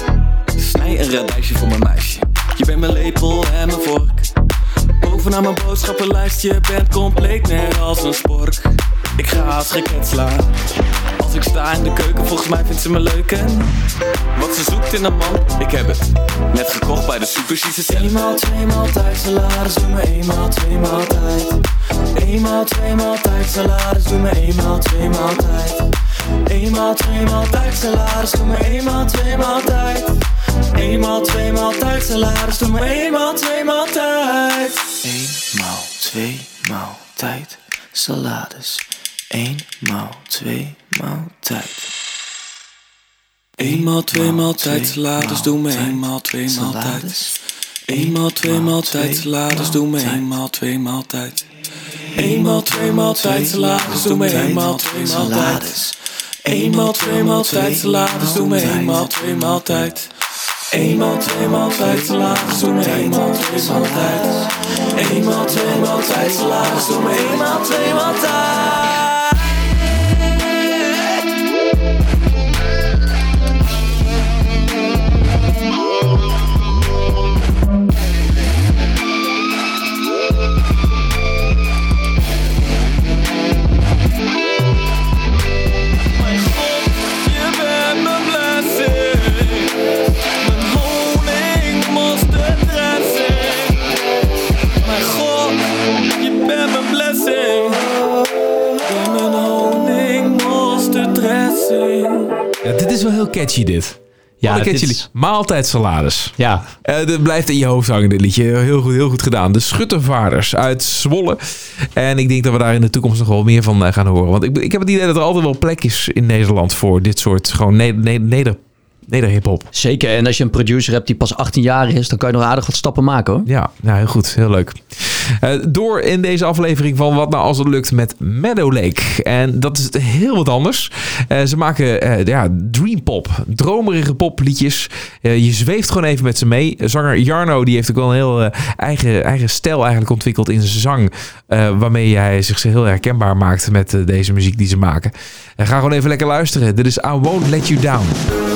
I: snij een radijsje voor mijn meisje. Je bent mijn lepel en mijn vork. Bovenaan mijn boodschappenlijst, je bent compleet net als een spork. Ik ga als geket slaan. Als ik sta in de keuken, volgens mij vindt ze me leuk en Wat ze zoekt in een man, ik heb het Net gekocht bij de super
D: Eenmaal, tweemaal tijd salaris, doe me eenmaal, tweemaal tijd. Eenmaal, tweemaal tijd salaris, doe me eenmaal, tweemaal tijd. Eenmaal, tweemaal tijd salaris, doe me eenmaal, tweemaal tijd. Eenmaal, tweemaal tijd salaris, doe me eenmaal, tweemaal tijd Eenmaal, tweemaal tijd salades Eenmaal, tweemaal tijd. Eenmaal, tweemaal tijd, salades, doe me eenmaal, tweemaal tijd. Eenmaal, tweemaal tijd, salades, doe me eenmaal, tweemaal tijd. Eenmaal, tweemaal tijd, salades, doe me eenmaal, tweemaal tijd. Eenmaal, tweemaal tijd, salades, doe me eenmaal, tweemaal tijd. Eenmaal, tweemaal tijd, salades, doe me eenmaal, tweemaal tijd. Eenmaal, tweemaal tijd, salades, doe me eenmaal, tweemaal tijd.
A: Catchy dit.
B: Ja,
A: Wat een
B: dit
A: catchy
B: is-.
A: Maaltijdsalades.
B: Ja,
A: Eh dat blijft in je hoofd hangen, dit liedje. Heel goed, heel goed gedaan. De Schuttervaarders uit Zwolle. En ik denk dat we daar in de toekomst nog wel meer van eh, gaan horen. Want ik, ik heb het idee dat er altijd wel plek is in Nederland voor dit soort gewoon ne ne neder, neder-hip-hop.
B: zeker. En als je een producer hebt die pas 18 jaar is, dan kan je nog aardig wat stappen maken hoor.
A: Ja, nou heel goed. Heel leuk. Eh, door in deze aflevering van Wat nou als het lukt met Meadow Lake. En dat is heel wat anders. Eh, ze maken eh, ja, dream pop. Dromerige popliedjes. Je zweeft gewoon even met ze mee. Zanger Jarno die heeft ook wel een heel eigen, eigen stijl eigenlijk ontwikkeld in zijn zang. waarmee hij zich heel herkenbaar maakt met deze muziek die ze maken. En ga gewoon even lekker luisteren. Dit is I Won't Let You Down.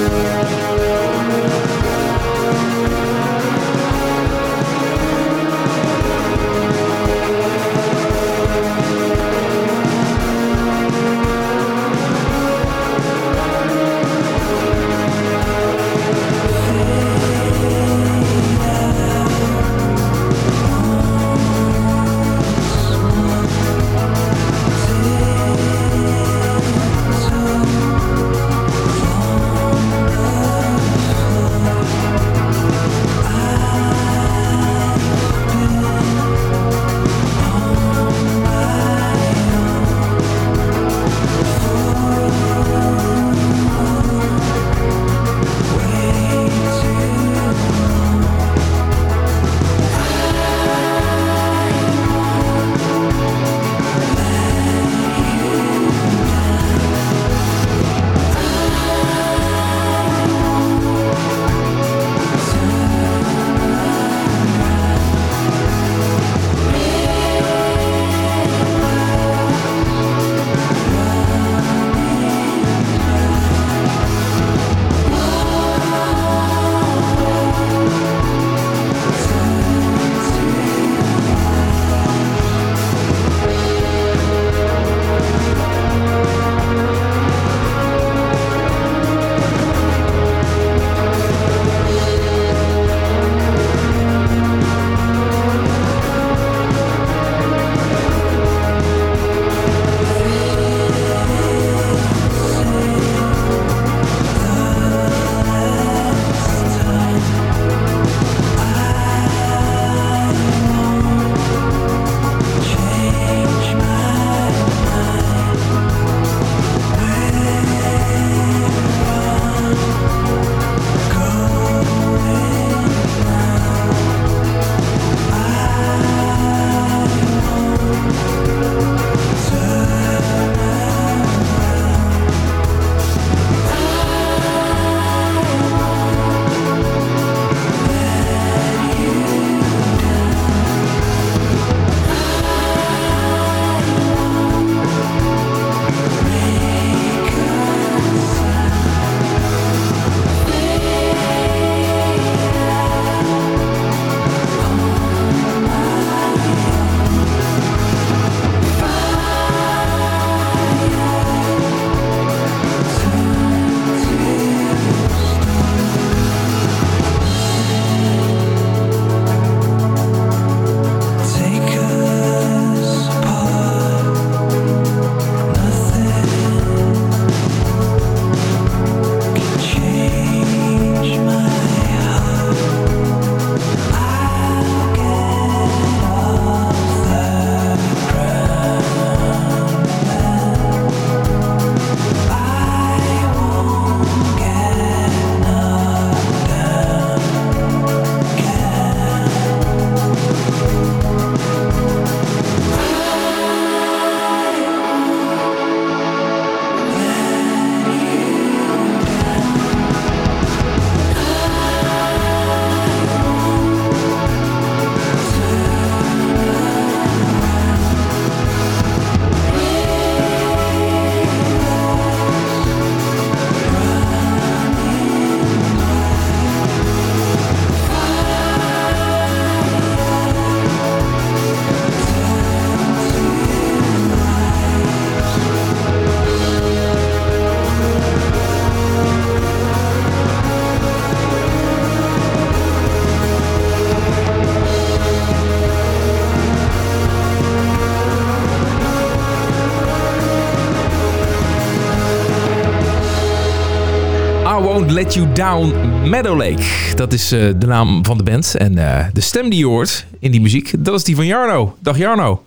A: Let You Down Meadow Lake. Dat is eh, de naam van de band. En eh, de stem die je hoort in die muziek, dat is die van Jarno. Dag Jarno.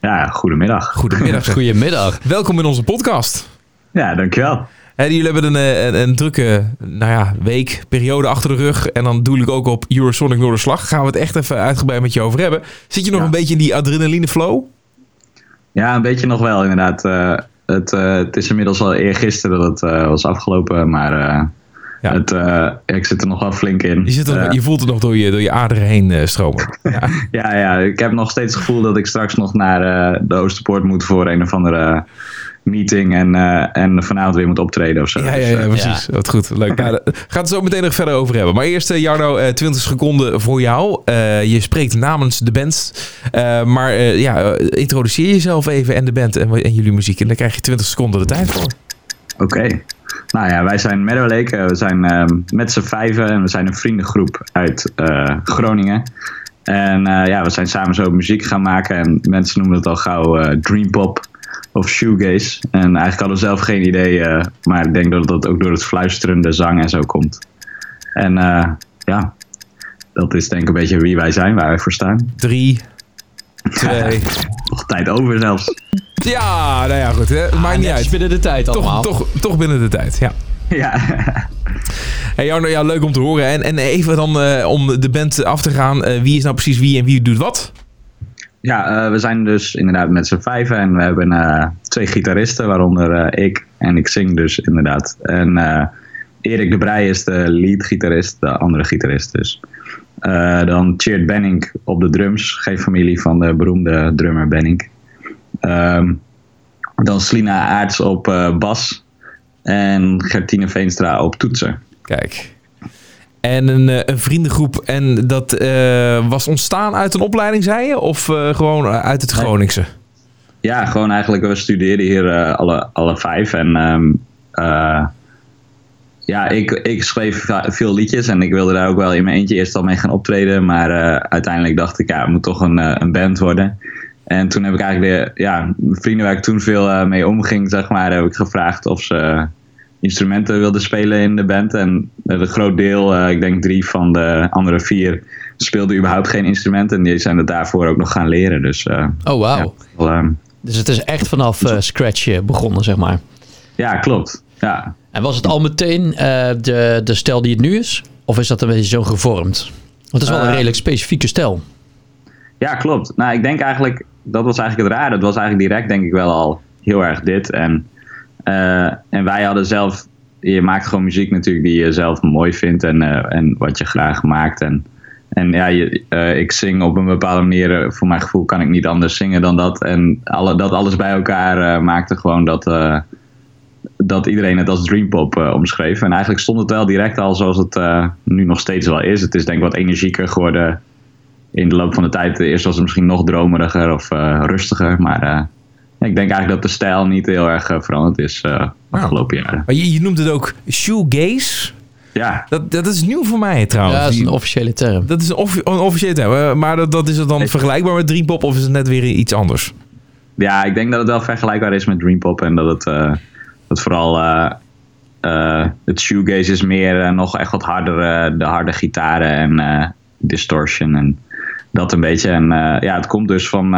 J: Ja, goedemiddag.
A: Goedemiddag.
B: Goedemiddag.
A: Welkom in onze podcast.
J: Ja, dankjewel.
A: Hè, jullie hebben een, eh, een, een drukke nou ja, week, periode achter de rug. En dan doe ik ook op Eurosonic Noorderslag. Gaan we het echt even uitgebreid met je over hebben. Zit je nog
J: Ja.
A: een beetje in die adrenaline flow?
J: Ja, een beetje nog wel inderdaad. Het, het is inmiddels al eergisteren dat het was afgelopen, maar
A: Ja.
J: het, eh, ik zit er nog wel flink in.
A: Je, zit er,
J: Eh,
A: je voelt het nog door je, door je aderen heen eh, stromen. Ja.
J: ja, ja, ik heb nog steeds het gevoel dat ik straks nog naar de Oosterpoort moet voor een of andere meeting en, en vanavond weer moet optreden of zo.
A: Ja, ja,
J: Dus,
A: ja, precies. Wat goed. Leuk. Nou, daar gaat het zo meteen nog verder over hebben. Maar eerst, Jarno, eh, 20 seconden voor jou. Je spreekt namens de band. Maar ja, introduceer jezelf even en de band en, en jullie muziek. En daar krijg je 20 seconden de tijd voor.
J: Oké. Nou ja, wij zijn Meadow Lake. Eh, We zijn ehm, met z'n vijven en we zijn een vriendengroep uit eh, Groningen. En eh, ja, we zijn samen zo muziek gaan maken. En mensen noemen het al gauw eh, dreampop of shoegaze. En eigenlijk hadden we zelf geen idee. maar ik denk dat dat ook door het fluisterende zang en zo komt. En ja, dat is denk ik een beetje wie wij zijn, waar wij voor staan.
A: Drie, twee.
J: Nog tijd over zelfs.
A: Ja, nou ja, goed. Hè. Maakt niet
B: Net
A: uit.
B: binnen de tijd allemaal.
A: Toch, toch, toch binnen de tijd, ja.
J: ja.
A: Hey Jarno, ja, leuk om te horen. En, en even dan eh, om de band af te gaan. eh, wie is nou precies wie en wie doet wat?
J: Ja, eh, we zijn dus inderdaad met z'n vijven en we hebben eh, twee gitaristen, waaronder eh, ik. En ik zing dus inderdaad. En eh, Erik de Breij is de lead-gitarist, de andere gitarist dus. Eh, dan Cheert Benning op de drums, geen familie van de beroemde drummer Benning. Ehm, dan Slina Aarts op eh, bas en Gertine Veenstra op toetsen.
A: Kijk. En een, eh, een vriendengroep. En dat was ontstaan uit een opleiding, zei je? Of gewoon uit het. Groningse?
J: Ja, gewoon eigenlijk, we studeerden hier alle, alle vijf. En ehm, eh, ja, ik, ik schreef veel liedjes en ik wilde daar ook wel in mijn eentje eerst al mee gaan optreden. Maar eh, uiteindelijk dacht ik, ja, het moet toch een, eh, een band worden. En toen heb ik eigenlijk de ja, vrienden waar ik toen veel eh, mee omging, zeg maar, heb ik gevraagd of ze instrumenten wilden spelen in de band. En een groot deel, ik denk drie van de andere vier, speelden überhaupt geen instrumenten. En die zijn het daarvoor ook nog gaan leren. Dus
B: Oh, wauw.
J: ja, wel, ehm,
B: Dus het is echt vanaf scratch begonnen, zeg maar.
J: Ja, klopt. Ja.
B: En was het al meteen eh, de, de stijl die het nu is? Of is dat een beetje zo gevormd? Want het is wel een
J: Eh,
B: redelijk specifieke stijl.
J: ja, klopt. Nou, ik denk eigenlijk, dat was eigenlijk het rare. Het was eigenlijk direct denk ik wel al heel erg dit. En, eh, en wij hadden zelf, je maakt gewoon muziek natuurlijk die je zelf mooi vindt en, en wat je graag maakt. En, en ja, je, ik zing op een bepaalde manier, voor mijn gevoel kan ik niet anders zingen dan dat. En alle, dat alles bij elkaar maakte gewoon dat, dat iedereen het als dreampop eh, omschreef. En eigenlijk stond het wel direct al zoals het eh, nu nog steeds wel is. Het is denk ik wat energieker geworden in de loop van de tijd. Eerst was het misschien nog dromeriger of eh, rustiger. Maar eh, ik denk eigenlijk dat de stijl niet heel erg veranderd is eh de afgelopen jaren.
A: Maar je, je noemt het ook shoegaze.
J: Ja,
A: Dat, dat is nieuw voor mij trouwens.
B: ja, dat is een officiële term.
A: dat is een, offi- een officiële term. Maar dat, dat is het dan vergelijkbaar met Dreampop of is het net weer iets anders?
J: ja, ik denk dat het wel vergelijkbaar is met dreampop. En dat het, eh, dat vooral eh, eh, het shoegaze is meer eh, nog echt wat harder. de harde gitaren en distortion en dat een beetje. En ja, het komt dus van,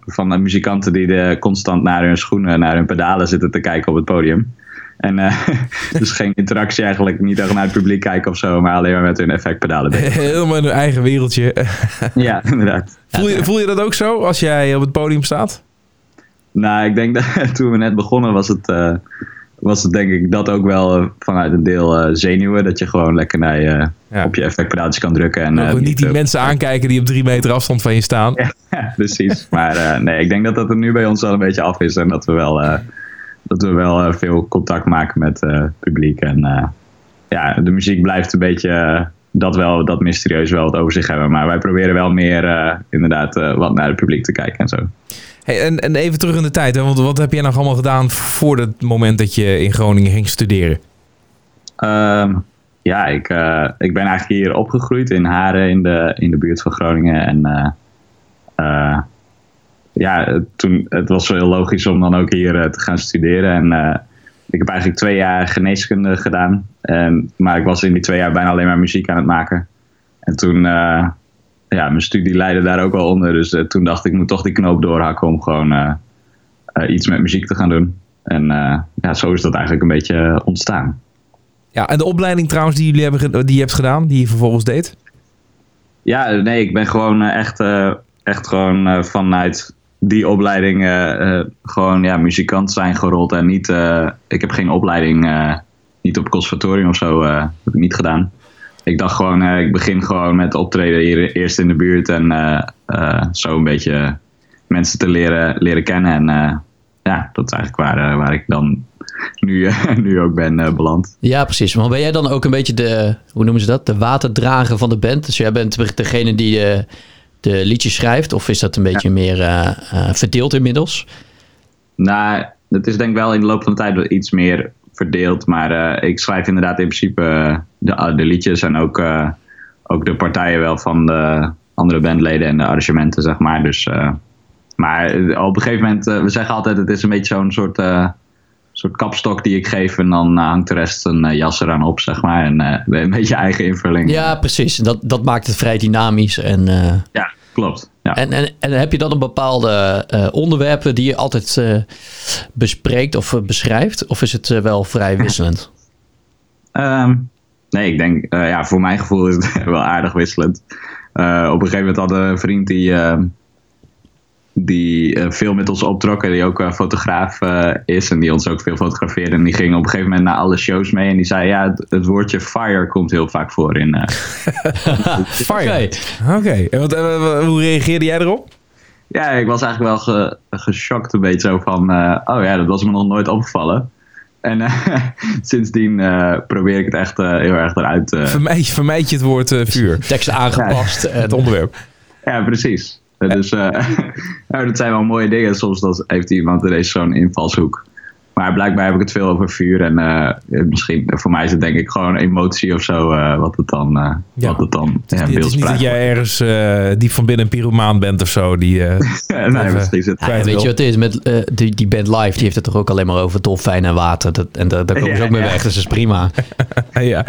J: van de muzikanten die de, constant naar hun schoenen, naar hun pedalen zitten te kijken op het podium. En dus geen interactie eigenlijk, niet echt naar het publiek kijken of zo, maar alleen maar met hun effectpedalen bezig.
A: Helemaal in hun eigen wereldje.
J: Ja, inderdaad.
A: voel, je, voel je dat ook zo als jij op het podium staat?
J: Nou, ik denk dat toen we net begonnen was het, eh, was het denk ik dat ook wel eh, vanuit een deel eh, zenuwen. Dat je gewoon lekker naar je,
A: Ja.
J: op je effectpedaaltjes kan drukken. En,
A: niet die mensen aankijken die op drie meter afstand van je staan.
J: Ja, precies. Maar nee, ik denk dat dat er nu bij ons wel een beetje af is. En dat we wel, dat we wel veel contact maken met het publiek. En ja, de muziek blijft een beetje dat wel, dat mysterieus wel wat over zich hebben. Maar wij proberen wel meer inderdaad wat naar het publiek te kijken en zo.
A: Hey, en, en even terug in de tijd. Hè? Want wat heb jij nog allemaal gedaan voor het moment dat je in Groningen ging studeren?
J: Ehm, ja, ik, eh, ik ben eigenlijk hier opgegroeid in Haren in de, in de buurt van Groningen. En eh, eh, ja, toen, het was wel heel logisch om dan ook hier te gaan studeren. En ik heb eigenlijk twee jaar geneeskunde gedaan. Maar ik was in die twee jaar bijna alleen maar muziek aan het maken. En toen, ja, mijn studie leidde daar ook wel onder. Dus eh, toen dacht ik, ik moet toch die knoop doorhakken om gewoon eh, eh, iets met muziek te gaan doen. En ja, zo is dat eigenlijk een beetje ontstaan.
A: Ja, en de opleiding trouwens die, jullie hebben, die je hebt gedaan, die je vervolgens deed?
J: Ja, nee, ik ben gewoon echt, echt gewoon vanuit die opleiding gewoon ja, muzikant zijn gerold. En niet, ik heb geen opleiding, niet op conservatorium of zo, heb ik niet gedaan. Ik dacht gewoon, eh, ik begin gewoon met optreden hier eerst in de buurt en eh, eh, zo een beetje mensen te leren, leren kennen. En ja, dat is eigenlijk waar, waar ik dan nu, nu ook ben beland.
B: Ja, precies. Maar ben jij dan ook een beetje de, hoe noemen ze dat, de waterdrager van de band? Dus jij bent degene die de, de liedjes schrijft? Of is dat een beetje meer verdeeld inmiddels?
J: Nou, het is denk ik wel in de loop van de tijd iets meer verdeeld. Maar ik schrijf inderdaad in principe de, de liedjes en ook, eh, ook de partijen wel van de andere bandleden en de arrangementen, zeg maar. Dus, eh, maar eh, op een gegeven moment, we zeggen altijd, het is een beetje zo'n soort, soort kapstok die ik geef. En dan hangt de rest een jas eraan op, zeg maar. En een beetje eigen invulling.
B: Ja, precies. Dat, dat maakt het vrij dynamisch. En,
J: Ja, klopt. Ja.
B: en, en, en heb je dan een bepaalde eh, onderwerpen die je altijd bespreekt of beschrijft? Of is het wel vrij wisselend?
J: Ehm, nee, ik denk, eh, ja, voor mijn gevoel is het wel aardig wisselend. Eh, op een gegeven moment hadden we een vriend die, ehm, die eh, veel met ons optrok en die ook eh, fotograaf eh, is en die ons ook veel fotografeerde. En die ging op een gegeven moment naar alle shows mee en die zei, ja, het, het woordje fire komt heel vaak voor in... eh,
A: Fire. Oké. En wat, eh, hoe reageerde jij erop?
J: ja, ik was eigenlijk wel ge, geschokt een beetje zo van, eh, oh ja, dat was me nog nooit opgevallen. En eh, sindsdien eh, probeer ik het echt eh, heel erg eruit te...
A: Vermijd, vermijd je het woord eh, vuur.
B: Tekst aangepast.
A: Het onderwerp.
J: Ja, precies. Dus eh, nou, dat zijn wel mooie dingen. Soms dan heeft iemand ineens zo'n invalshoek. Maar blijkbaar heb ik het veel over vuur. En eh, misschien, voor mij is het denk ik gewoon emotie of zo. eh, wat het dan, eh
A: Ja.
J: wat het dan ja,
A: Het is niet dat jij ergens eh, diep van binnen een pyromaan bent of zo. Die, eh,
J: nee,
A: even-
J: misschien is het.
B: Ja,
A: kwijt
B: weet je wat het is? Met, eh, die, die band live, die heeft het toch ook alleen maar over dolfijn en water. Dat, en daar, daar komen ze ook mee
J: ja.
B: weg, dus dat is prima.
A: ja.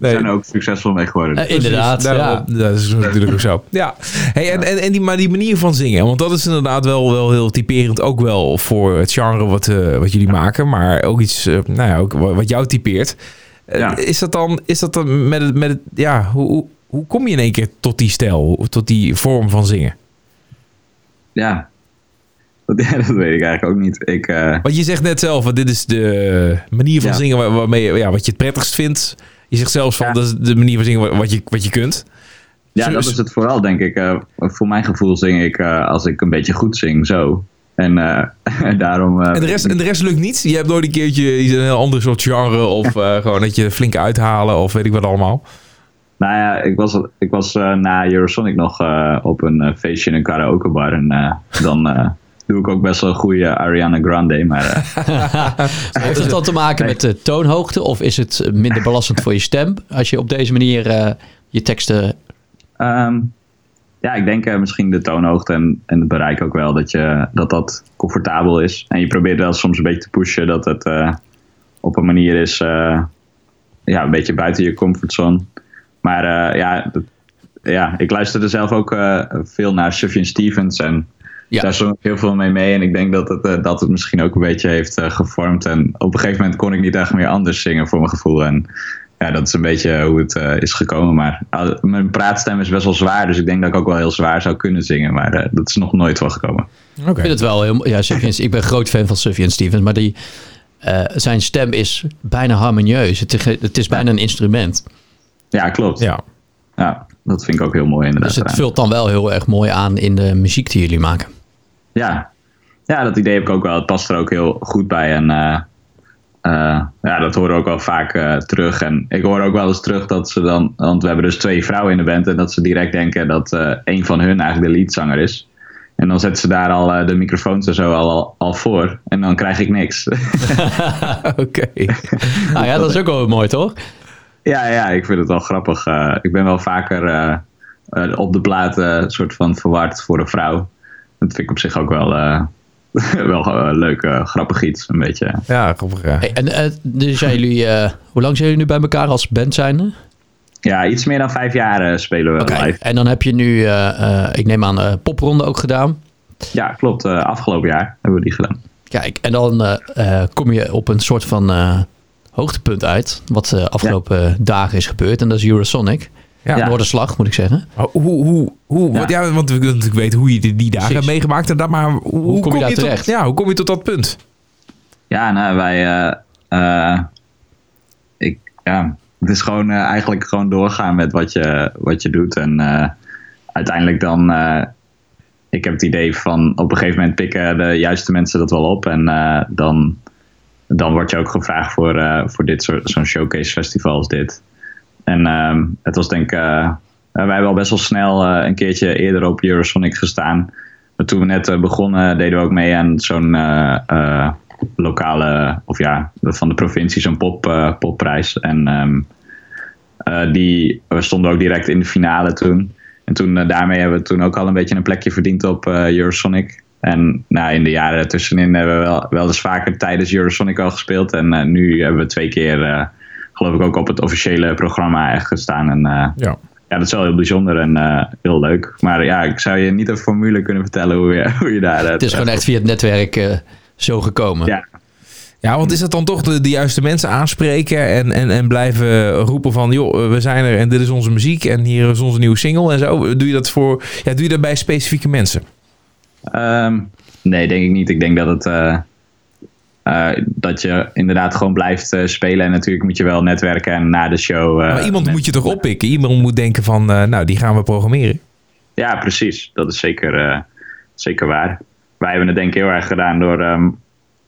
J: Daar zijn er ook succesvol mee geworden.
B: Eh, inderdaad,
A: Precies,
B: ja.
A: daarom- Dat is natuurlijk ook zo. Ja. Hey, en, en, en die, maar die manier van zingen, want dat is inderdaad wel, wel heel typerend ook wel voor het genre wat, eh, wat jullie maken, maar ook iets eh, nou ja, ook wa- wat jou typeert. Eh,
J: Ja.
A: Is dat dan, is dat dan met het, met het ja, hoe, hoe, hoe kom je in één keer tot die stijl, tot die vorm van zingen?
J: Ja. Dat, ja, dat weet ik eigenlijk ook niet. Ik, eh,
A: Want je zegt net zelf, dit is de manier van
J: Ja.
A: zingen waar- waarmee ja, wat je het prettigst vindt. Je zegt zelfs van,
J: Ja.
A: dat is de manier van zingen wa- wat je, wat je kunt.
J: Ja,
A: Zo-
J: dat is het vooral, denk ik. Eh, voor mijn gevoel zing ik eh, als ik een beetje goed zing, zo. En eh, daarom...
A: En de, rest, en de rest lukt niet? Je hebt nooit een keertje iets- een heel ander soort genre of gewoon dat je flink uithalen of weet ik wat allemaal.
J: Nou ja, ik was, ik was na Eurosonic nog op een feestje in een karaokebar. En dan doe ik ook best wel een goede Ariana Grande. Maar eh,
B: Heeft het dan te maken met de toonhoogte of is het minder belastend voor je stem als je op deze manier eh, je teksten...
J: ehm, ja, ik denk eh, misschien de toonhoogte en, en het bereik ook wel. Dat, je, dat dat comfortabel is. En je probeert wel soms een beetje te pushen dat het eh, op een manier is... eh, ja, een beetje buiten je comfortzone. Maar eh, ja, dat- ja, ik luisterde zelf ook eh, veel naar Sufjan Stevens en
B: Ja.
J: daar zong ik heel veel mee mee. En ik denk dat het, eh, dat het misschien ook een beetje heeft eh, gevormd. En op een gegeven moment kon ik niet echt meer anders zingen voor mijn gevoel. En ja, dat is een beetje hoe het eh, is gekomen. Maar uh, mijn praatstem is best wel zwaar, dus ik denk dat ik ook wel heel zwaar zou kunnen zingen. Maar eh, dat is nog nooit van gekomen.
A: Oké.
B: Ik vind het wel heel... Ja, Sufjan, ik ben groot fan van Sufjan Stevens, maar die, eh, zijn stem is bijna harmonieus. Het is, het is bijna een instrument.
J: Ja, klopt.
A: Ja.
J: Ja, dat vind ik ook heel mooi inderdaad.
B: Dus het vult dan wel heel erg mooi aan in de muziek die jullie maken.
J: Ja. ja, dat idee heb ik ook wel. Het past er ook heel goed bij. En eh, eh, ja, dat horen we ook wel vaak eh, terug. En ik hoor ook wel eens terug dat ze dan... Want we hebben dus twee vrouwen in de band. En dat ze direct denken dat een van hun eigenlijk de leadzanger is. En dan zetten ze daar al de microfoons en zo al, al, voor. En dan krijg ik niks.
A: Oké.
B: Nou ja, dat is ook wel mooi, toch?
J: ja, ja, ik vind het wel grappig. Ik ben wel vaker op de plaat soort van verward voor een vrouw. Dat vind ik op zich ook wel, eh, wel eh, leuk, eh, grappig iets. Een beetje.
A: Ja, grappig. Ja.
B: Hey, en eh, dus zijn jullie, eh, hoe lang zijn jullie nu bij elkaar als band zijnde?
J: Ja, iets meer dan vijf jaar spelen we live.
B: en dan heb je nu, eh, eh, ik neem aan, eh popronde ook gedaan.
J: Ja, klopt. eh, afgelopen jaar hebben we die gedaan.
B: Kijk, en dan eh, eh, kom je op een soort van eh, hoogtepunt uit. Wat de afgelopen dagen is gebeurd. En dat is Eurosonic.
A: Ja.
B: Ja. Noorderslag, moet ik zeggen.
A: Hoe, hoe, hoe,
B: Ja.
A: ja. want we willen natuurlijk weten hoe je die, dagen hebt meegemaakt. En dat, maar hoe, hoe
B: kom je daar
A: tot,
B: terecht?
A: Ja, hoe kom je tot dat punt?
J: Ja, nou, wij. eh, eh, ik, ja, het is gewoon eh, eigenlijk gewoon doorgaan met wat je, wat je doet. En eh, uiteindelijk dan. eh, ik heb het idee van op een gegeven moment pikken de juiste mensen dat wel op. En eh, dan, dan word je ook gevraagd voor, eh, voor dit soort zo'n showcase festival als dit. En ehm, het was denk ik. eh, wij hebben al best wel snel eh, een keertje eerder op Eurosonic gestaan. Maar toen we net eh, begonnen, deden we ook mee aan zo'n lokale, of ja, van de provincie, zo'n pop, popprijs. En ehm, eh, die, we stonden ook direct in de finale toen. En toen, daarmee hebben we toen ook al een beetje een plekje verdiend op Eurosonic. En nou, in de jaren tussenin hebben we wel, wel eens vaker tijdens Eurosonic al gespeeld. En nu hebben we twee keer, geloof ik, ook op het officiële programma echt gestaan. En eh,
A: Ja.
J: ja, dat is wel heel bijzonder en eh, heel leuk. Maar ja, ik zou je niet een formule kunnen vertellen hoe je, hoe je daar...
B: Het is gewoon echt via het netwerk eh, zo gekomen.
J: Ja.
A: Ja, want is het dan toch de, de juiste mensen aanspreken en, en, en blijven roepen van... joh, we zijn er en dit is onze muziek en hier is onze nieuwe single en zo. Doe je dat, voor, ja, doe je dat bij specifieke mensen?
J: Ehm, nee, denk ik niet. Ik denk dat het... eh, eh, dat je inderdaad gewoon blijft eh, spelen. En natuurlijk moet je wel netwerken en na de show... eh,
A: maar iemand
J: met-
A: moet je toch oppikken? Iemand moet denken van, nou, die gaan we programmeren.
J: Ja, precies. Dat is zeker, zeker waar. Wij hebben het denk ik heel erg gedaan door, ehm,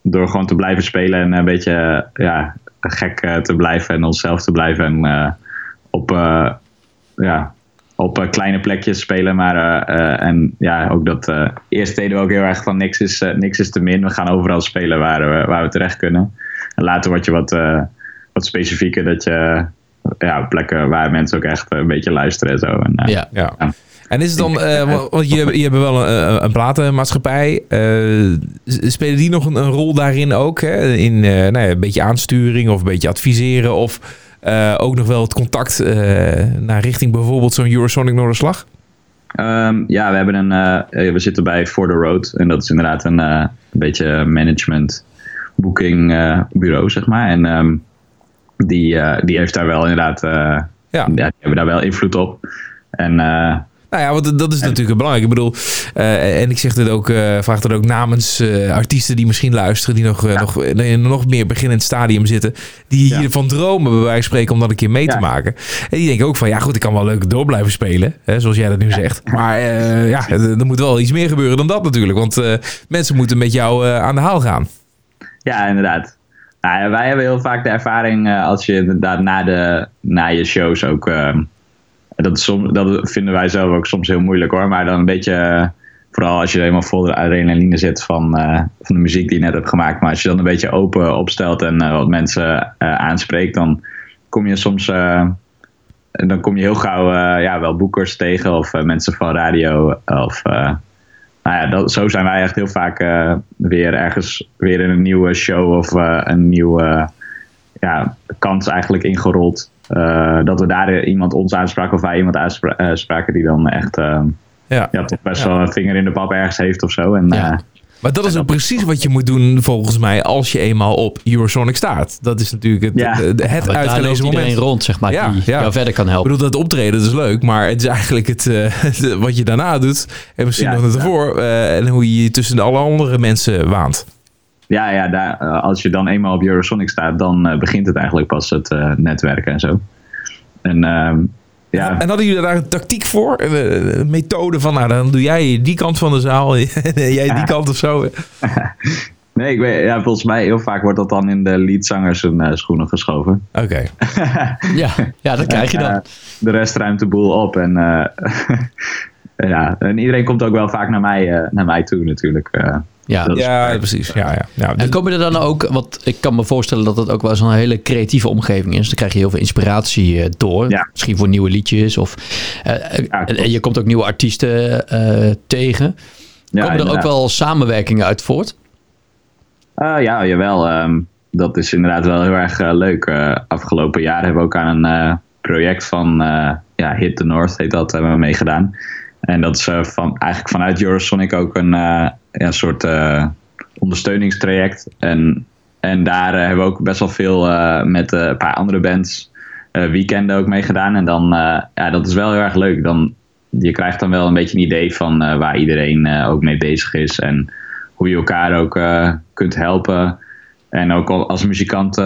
J: door gewoon te blijven spelen en een beetje ja, gek te blijven en onszelf te blijven. En op, ja, op eh, kleine plekjes spelen. Maar eh, eh, en ja, ook dat. eh, eerst deden we ook heel erg van niks is, eh, niks is te min. We gaan overal spelen waar we, waar we terecht kunnen. En later word je wat, eh, wat specifieker dat je. Ja, plekken waar mensen ook echt een beetje luisteren en zo. En, eh,
B: Ja.
A: Ja. En is het dan, eh, wa- want je, je hebt wel een, een- platenmaatschappij. eh, spelen die nog een, een rol daarin ook? Hè? In eh, nou ja, een beetje aansturing of een beetje adviseren? Of eh, ook nog wel het contact eh, naar richting bijvoorbeeld zo'n Eurosonic Noorderslag?
J: Ehm, ja, we, hebben een, eh, we zitten bij For the Road. En dat is inderdaad een, een beetje management booking bureau, zeg maar. En ehm, die, die heeft daar wel inderdaad...
A: Ja.
J: die hebben daar wel invloed op. En
A: Nou ja, want dat is natuurlijk belangrijk. Ik bedoel, eh, en ik zeg dit ook, eh, vraag dat ook namens eh, artiesten die misschien luisteren, die nog, nog in een nog meer beginnend stadium zitten, die
J: Ja.
A: hiervan dromen, bij wijze van spreken, om dat een keer mee te maken. En die denken ook van, ja goed, ik kan wel leuk door blijven spelen, hè, zoals jij dat nu zegt. Maar ja, er moet wel iets meer gebeuren dan dat natuurlijk, want mensen moeten met jou aan de haal gaan.
J: ja, inderdaad. Nou, wij hebben heel vaak de ervaring als je inderdaad na, de, na je shows ook... ehm, dat, dat vinden wij zelf ook soms heel moeilijk hoor. Maar dan een beetje... eh, Vooral als je helemaal vol de adrenaline zit van, eh, van de muziek die je net hebt gemaakt. Maar als je dan een beetje open opstelt en eh, wat mensen aanspreekt, dan kom je soms. dan kom je heel gauw ja, wel boekers tegen of mensen van radio. Of, nou ja, zo zijn wij echt heel vaak weer ergens weer in een nieuwe show of een nieuwe ja, kans eigenlijk ingerold. Eh, dat we daar iemand ons aanspraken of wij iemand aanspraken die dan echt eh,
A: Ja.
J: ja, toch best wel een vinger in de pap ergens heeft of zo. En,
B: Ja.
J: eh,
A: Maar dat is ook precies wat je moet doen volgens mij als je eenmaal op Eurosonic staat. Dat is natuurlijk het,
J: Ja.
A: het, het
B: iedereen rond, zeg maar,
A: Ja,
B: die
A: ja.
B: jou verder kan
A: Ik
B: helpen.
A: bedoel, dat optreden dat is leuk, maar het is eigenlijk het, eh, wat je daarna doet. En misschien
J: Ja,
A: nog ervoor. eh, en hoe je je tussen alle andere mensen waant.
J: Ja, ja daar, eh, als je dan eenmaal op Eurosonic staat, dan eh, begint het eigenlijk pas het eh, netwerken en zo. En ehm, ja,
A: En hadden jullie daar een tactiek voor? Een, een methode van, nou dan doe jij die kant van de zaal. en jij die kant of zo.
J: nee, ik weet, ja, volgens mij heel vaak wordt dat dan in de leadzangers zijn schoenen geschoven.
A: Oké.
B: Ja, ja, dat krijg je dan.
J: De rest ruimt de boel op. En, eh, ja, en iedereen komt ook wel vaak naar mij, naar mij toe natuurlijk. Eh.
B: Ja.
J: dat is-
A: Ja, precies. Ja, ja. ja.
B: En komen er dan ook, want ik kan me voorstellen dat het ook wel zo'n hele creatieve omgeving is. Dan krijg je heel veel inspiratie eh, door.
J: Ja.
B: Misschien voor nieuwe liedjes. Of, eh,
J: Ja,
B: en, en je komt ook nieuwe artiesten eh, tegen.
J: Ja,
B: Komen er ook wel samenwerkingen uit voort?
J: Eh, ja, jawel. ehm, dat is inderdaad wel heel erg eh, leuk. Eh, afgelopen jaar hebben we ook aan een eh, project van eh, ja, Hit the North, heet dat, hebben we meegedaan. En dat is eh, van, eigenlijk vanuit Eurosonic ook een eh, soort eh, ondersteuningstraject. En, en daar hebben we ook best wel veel met een paar andere bands weekenden ook meegedaan. En dan, ja, dat is wel heel erg leuk. Dan, je krijgt dan wel een beetje een idee van waar iedereen ook mee bezig is. En hoe je elkaar ook kunt helpen. En ook al als muzikant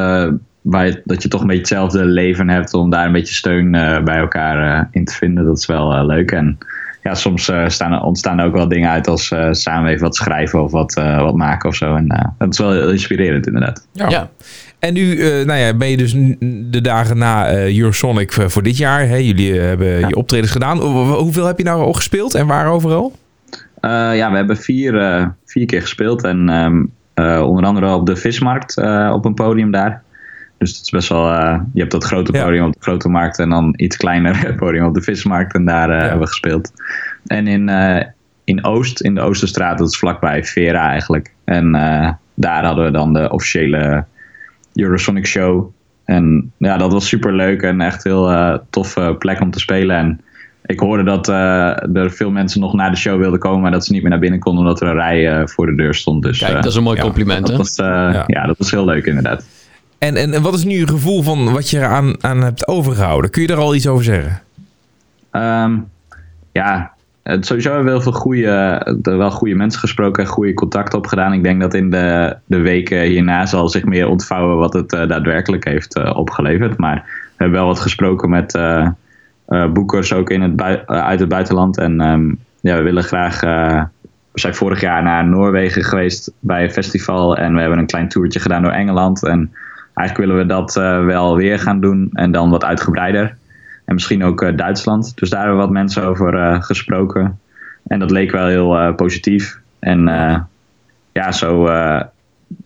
J: waar je, dat je toch een beetje hetzelfde leven hebt om daar een beetje steun bij elkaar in te vinden. Dat is wel leuk. En ja, soms eh, staan, ontstaan er ook wel dingen uit als eh, samen even wat schrijven of wat, eh, wat maken of zo. En eh, dat is wel heel inspirerend inderdaad.
A: Ja. En nu eh, nou ja, ben je dus de dagen na eh, Eurosonic voor voor dit jaar. Hè? Jullie hebben je optredens gedaan. Hoe- Hoeveel heb je nou al gespeeld en waar overal?
J: Eh, ja, we hebben vier, eh, vier keer gespeeld. En ehm, eh, onder andere op de Vismarkt eh, op een podium daar. Dus dat is best wel. eh, je hebt dat grote podium op de grote markt en dan iets kleiner podium op de Vismarkt. En daar eh, hebben we gespeeld. En in, eh, in Oost, in de Oosterstraat, dat is vlakbij Vera eigenlijk. En eh, daar hadden we dan de officiële Eurosonic show. En ja, dat was super leuk en echt heel eh toffe plek om te spelen. En ik hoorde dat eh, er veel mensen nog naar de show wilden komen, maar dat ze niet meer naar binnen konden omdat er een rij eh, voor de deur stond. Dus,
B: Kijk, dat is een mooi
J: ja,
B: compliment,
J: Dat was, eh, ja. dat was heel leuk inderdaad.
A: En, en, wat is nu je gevoel van wat je eraan aan hebt overgehouden? Kun je daar al iets over zeggen?
J: Ehm, ja, het, sowieso hebben we heel veel goede, er wel goede mensen gesproken en goede contacten opgedaan. Ik denk dat in de, de weken hierna zal zich meer ontvouwen wat het eh, daadwerkelijk heeft eh, opgeleverd. Maar we hebben wel wat gesproken met eh, eh, boekers ook in het eh, uit het buitenland. En ehm, ja, we willen graag. eh, we zijn vorig jaar naar Noorwegen geweest bij een festival. En we hebben een klein toertje gedaan door Engeland. En eigenlijk willen we dat eh, wel weer gaan doen. En dan wat uitgebreider. En misschien ook eh, Duitsland. Dus daar hebben we wat mensen over eh, gesproken. En dat leek wel heel eh, positief. En eh, ja, zo eh,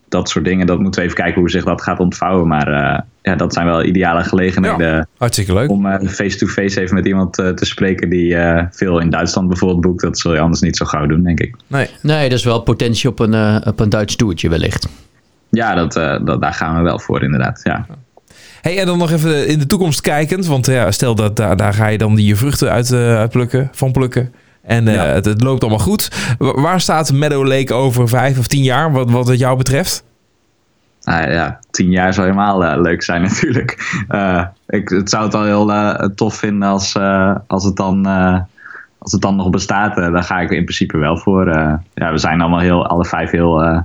J: dat soort dingen. Dat moeten we even kijken hoe zich dat gaat ontvouwen. Maar eh, ja, dat zijn wel ideale gelegenheden.
A: Hartstikke leuk.
J: Om face-to-face even met iemand eh, te spreken die eh, veel in Duitsland bijvoorbeeld boekt. Dat zul je anders niet zo gauw doen, denk ik.
A: Nee.
B: Nee, dat is wel potentie op een, op een Duits toertje wellicht.
J: Ja, dat, eh, dat, daar gaan we wel voor inderdaad. Ja.
A: Hey, en dan nog even in de toekomst kijkend. Want ja, stel dat daar, daar ga je dan die vruchten uit, plukken, van plukken. En eh, het, het loopt allemaal goed. Wa- waar staat Meadow Lake over vijf of tien jaar, wat, wat het jou betreft?
J: Nou ja, tien jaar zou helemaal leuk zijn natuurlijk. Ik het zou het al heel tof vinden als, als, het dan, als het dan nog bestaat. Daar ga ik in principe wel voor. Ja, we zijn allemaal heel, alle vijf heel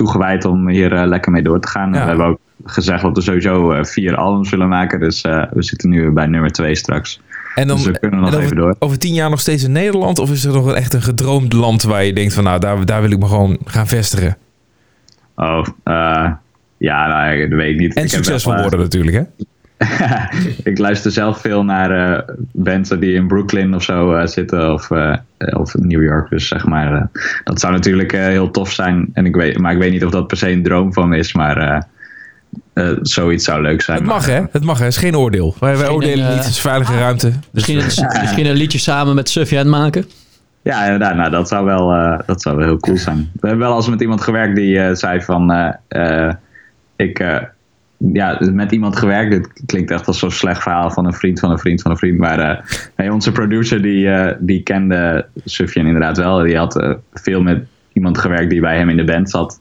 J: toegewijd om hier eh, lekker mee door te gaan.
A: Ja.
J: We hebben ook gezegd dat we sowieso eh, vier albums willen maken. Dus eh, we zitten nu bij nummer twee straks.
A: En dan,
J: dus we kunnen nog even door.
A: over tien jaar nog steeds in Nederland? Of is er nog echt een gedroomd land waar je denkt van nou, daar, daar wil ik me gewoon gaan vestigen?
J: Oh, ja, nou, dat weet ik niet.
A: En
J: Ik
A: succesvol
J: wel,
A: worden natuurlijk, hè?
J: ik luister zelf veel naar eh bands die in Brooklyn of zo eh, zitten of, eh, of New York. Dus zeg maar, eh, dat zou natuurlijk eh, heel tof zijn. En ik weet, maar ik weet niet of dat per se een droom van is, maar eh, eh, zoiets zou leuk zijn.
A: Het mag, hè? Het mag, hè? Het is geen oordeel. Wij, oordelen
B: een,
A: niet. Het is veilige ruimte.
B: Misschien, een, misschien een liedje samen met Sufjan maken.
J: Ja, inderdaad. Nou, dat zou wel, eh, dat zou wel heel cool zijn. We hebben wel eens met iemand gewerkt die eh, zei van... ik, eh, ja, met iemand gewerkt. Dit klinkt echt als zo'n slecht verhaal van een vriend van een vriend van een vriend. Maar eh, nee, onze producer die, eh, die kende Sufjan inderdaad wel. Die had eh, veel met iemand gewerkt die bij hem in de band zat.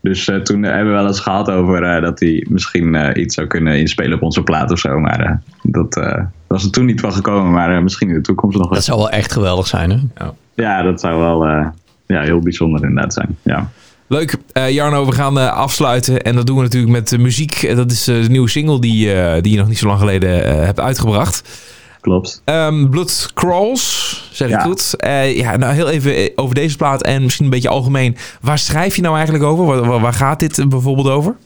J: Dus eh, toen hebben we wel eens gehad over eh, dat hij misschien eh, iets zou kunnen inspelen op onze plaat of zo. Maar eh, dat eh, was er toen niet van gekomen. Maar eh, misschien in de toekomst nog wel.
B: Dat zou wel echt geweldig zijn, hè?
J: Ja, dat zou wel eh, ja, heel bijzonder inderdaad zijn. Ja.
A: Leuk. Eh, Jarno, we gaan eh, afsluiten. En dat doen we natuurlijk met muziek. Eh, Dat is de nieuwe single die, die je nog niet zo lang geleden hebt uitgebracht.
J: Klopt.
A: Ehm, Blood Crawls, zeg ik goed. Ja, nou heel even over deze plaat en misschien een beetje algemeen. Waar schrijf je nou eigenlijk over? Waar, gaat dit bijvoorbeeld over?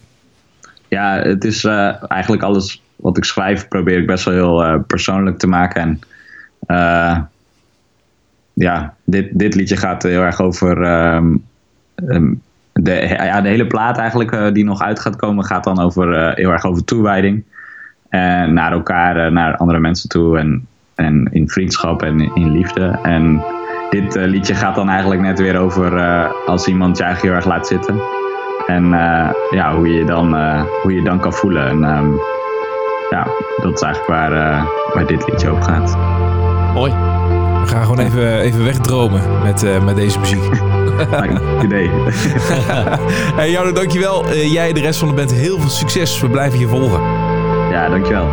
J: ja, het is eigenlijk alles wat ik schrijf probeer ik best wel heel persoonlijk te maken. En ja, dit, dit liedje gaat heel erg over... ehm, ehm, de, ja, de hele plaat eigenlijk eh, die nog uit gaat komen gaat dan over, eh, heel erg over toewijding. En naar elkaar, eh, naar andere mensen toe en, en in vriendschap en in liefde. En dit eh, liedje gaat dan eigenlijk net weer over eh, als iemand je eigenlijk heel erg laat zitten. En eh, ja, hoe je, dan, eh, hoe je dan kan voelen. En ehm, ja, dat is eigenlijk waar, eh, waar dit liedje over gaat.
B: Mooi.
A: We gaan gewoon even, even wegdromen met, eh, met deze muziek.
J: Idee.
A: hey Jarno, dankjewel. Eh jij en de rest van de band heel veel succes. We blijven je volgen.
J: Ja, dankjewel.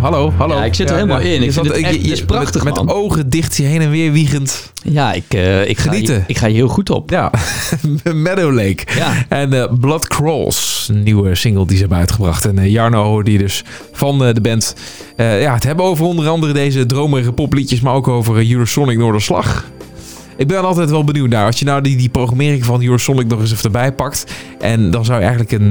A: Hallo, hallo.
B: Ja, ik zit er helemaal in. Ik
A: Je
B: vind het echt-
A: je- je-
B: het is prachtig,
A: Met, met ogen dicht, je heen en weer wiegend.
B: Ja, ik, eh, ik, ga,
A: Genieten.
B: hier- ik ga hier heel goed op.
A: Ja, Meadow Lake.
B: Ja.
A: En eh, Blood Crawls, een nieuwe single die ze hebben uitgebracht. En eh, Jarno hoorde die dus van de band. ja, het hebben over onder andere deze dromerige popliedjes, maar ook over Eurosonic Noorderslag. Ik ben altijd wel benieuwd naar. Als je nou die, die programmering van Eurosonic nog eens even erbij pakt. En dan zou je eigenlijk een,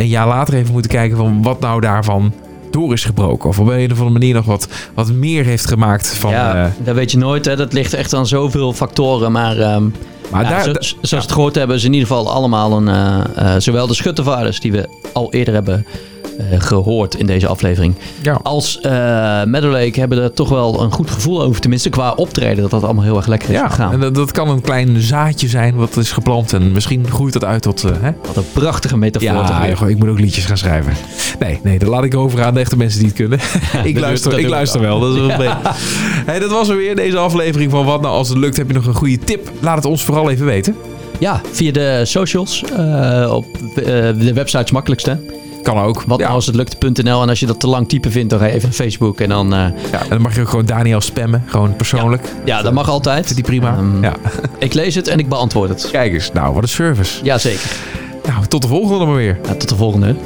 A: een jaar later even moeten kijken van wat nou daarvan door is gebroken. Of op een of andere manier nog wat, wat meer heeft gemaakt van...
B: ja,
A: eh,
B: dat weet je nooit. Hè. Dat ligt echt aan zoveel factoren. Maar, ehm,
A: maar
B: ja,
A: daar,
B: zo-
A: da-
B: zoals het gehoord hebben, is in ieder geval allemaal een... eh, eh, zowel de schuttervaarders die we al eerder hebben gehoord in deze aflevering.
A: Ja.
B: Als eh Meadow Lake hebben er toch wel een goed gevoel over. Tenminste, qua optreden dat dat allemaal heel erg lekker is
A: ja,
B: gegaan.
A: en dat, dat kan een klein zaadje zijn wat is geplant. En misschien groeit dat uit tot... eh, hè?
B: Wat een prachtige metafoor.
A: Ja, joh, ik moet ook liedjes gaan schrijven. Nee, nee, dat laat ik over aan de echte mensen die het kunnen. ik luister,
B: dat
A: ik luister wel. Dat is wel hey, dat was er weer, deze aflevering van Wat Nou Als Het Lukt. Heb je nog een goede tip? Laat het ons vooral even weten.
B: Ja, via de socials. eh, op eh, de website is het makkelijkste.
A: Kan ook.
B: Wat
A: ja.
B: nou als het lukt.nl. En als je dat te lang typen vindt, dan ga je even Facebook. En dan, eh,
A: ja, en dan mag je ook gewoon Daniel spammen. Gewoon persoonlijk.
B: ja, dat mag altijd.
A: Vindt die prima?
B: Ehm,
A: ja.
B: Ik lees het en ik beantwoord het.
A: Kijk eens. Nou, wat een service.
B: Jazeker.
A: Nou, tot de volgende maar weer.
B: Ja, tot de volgende.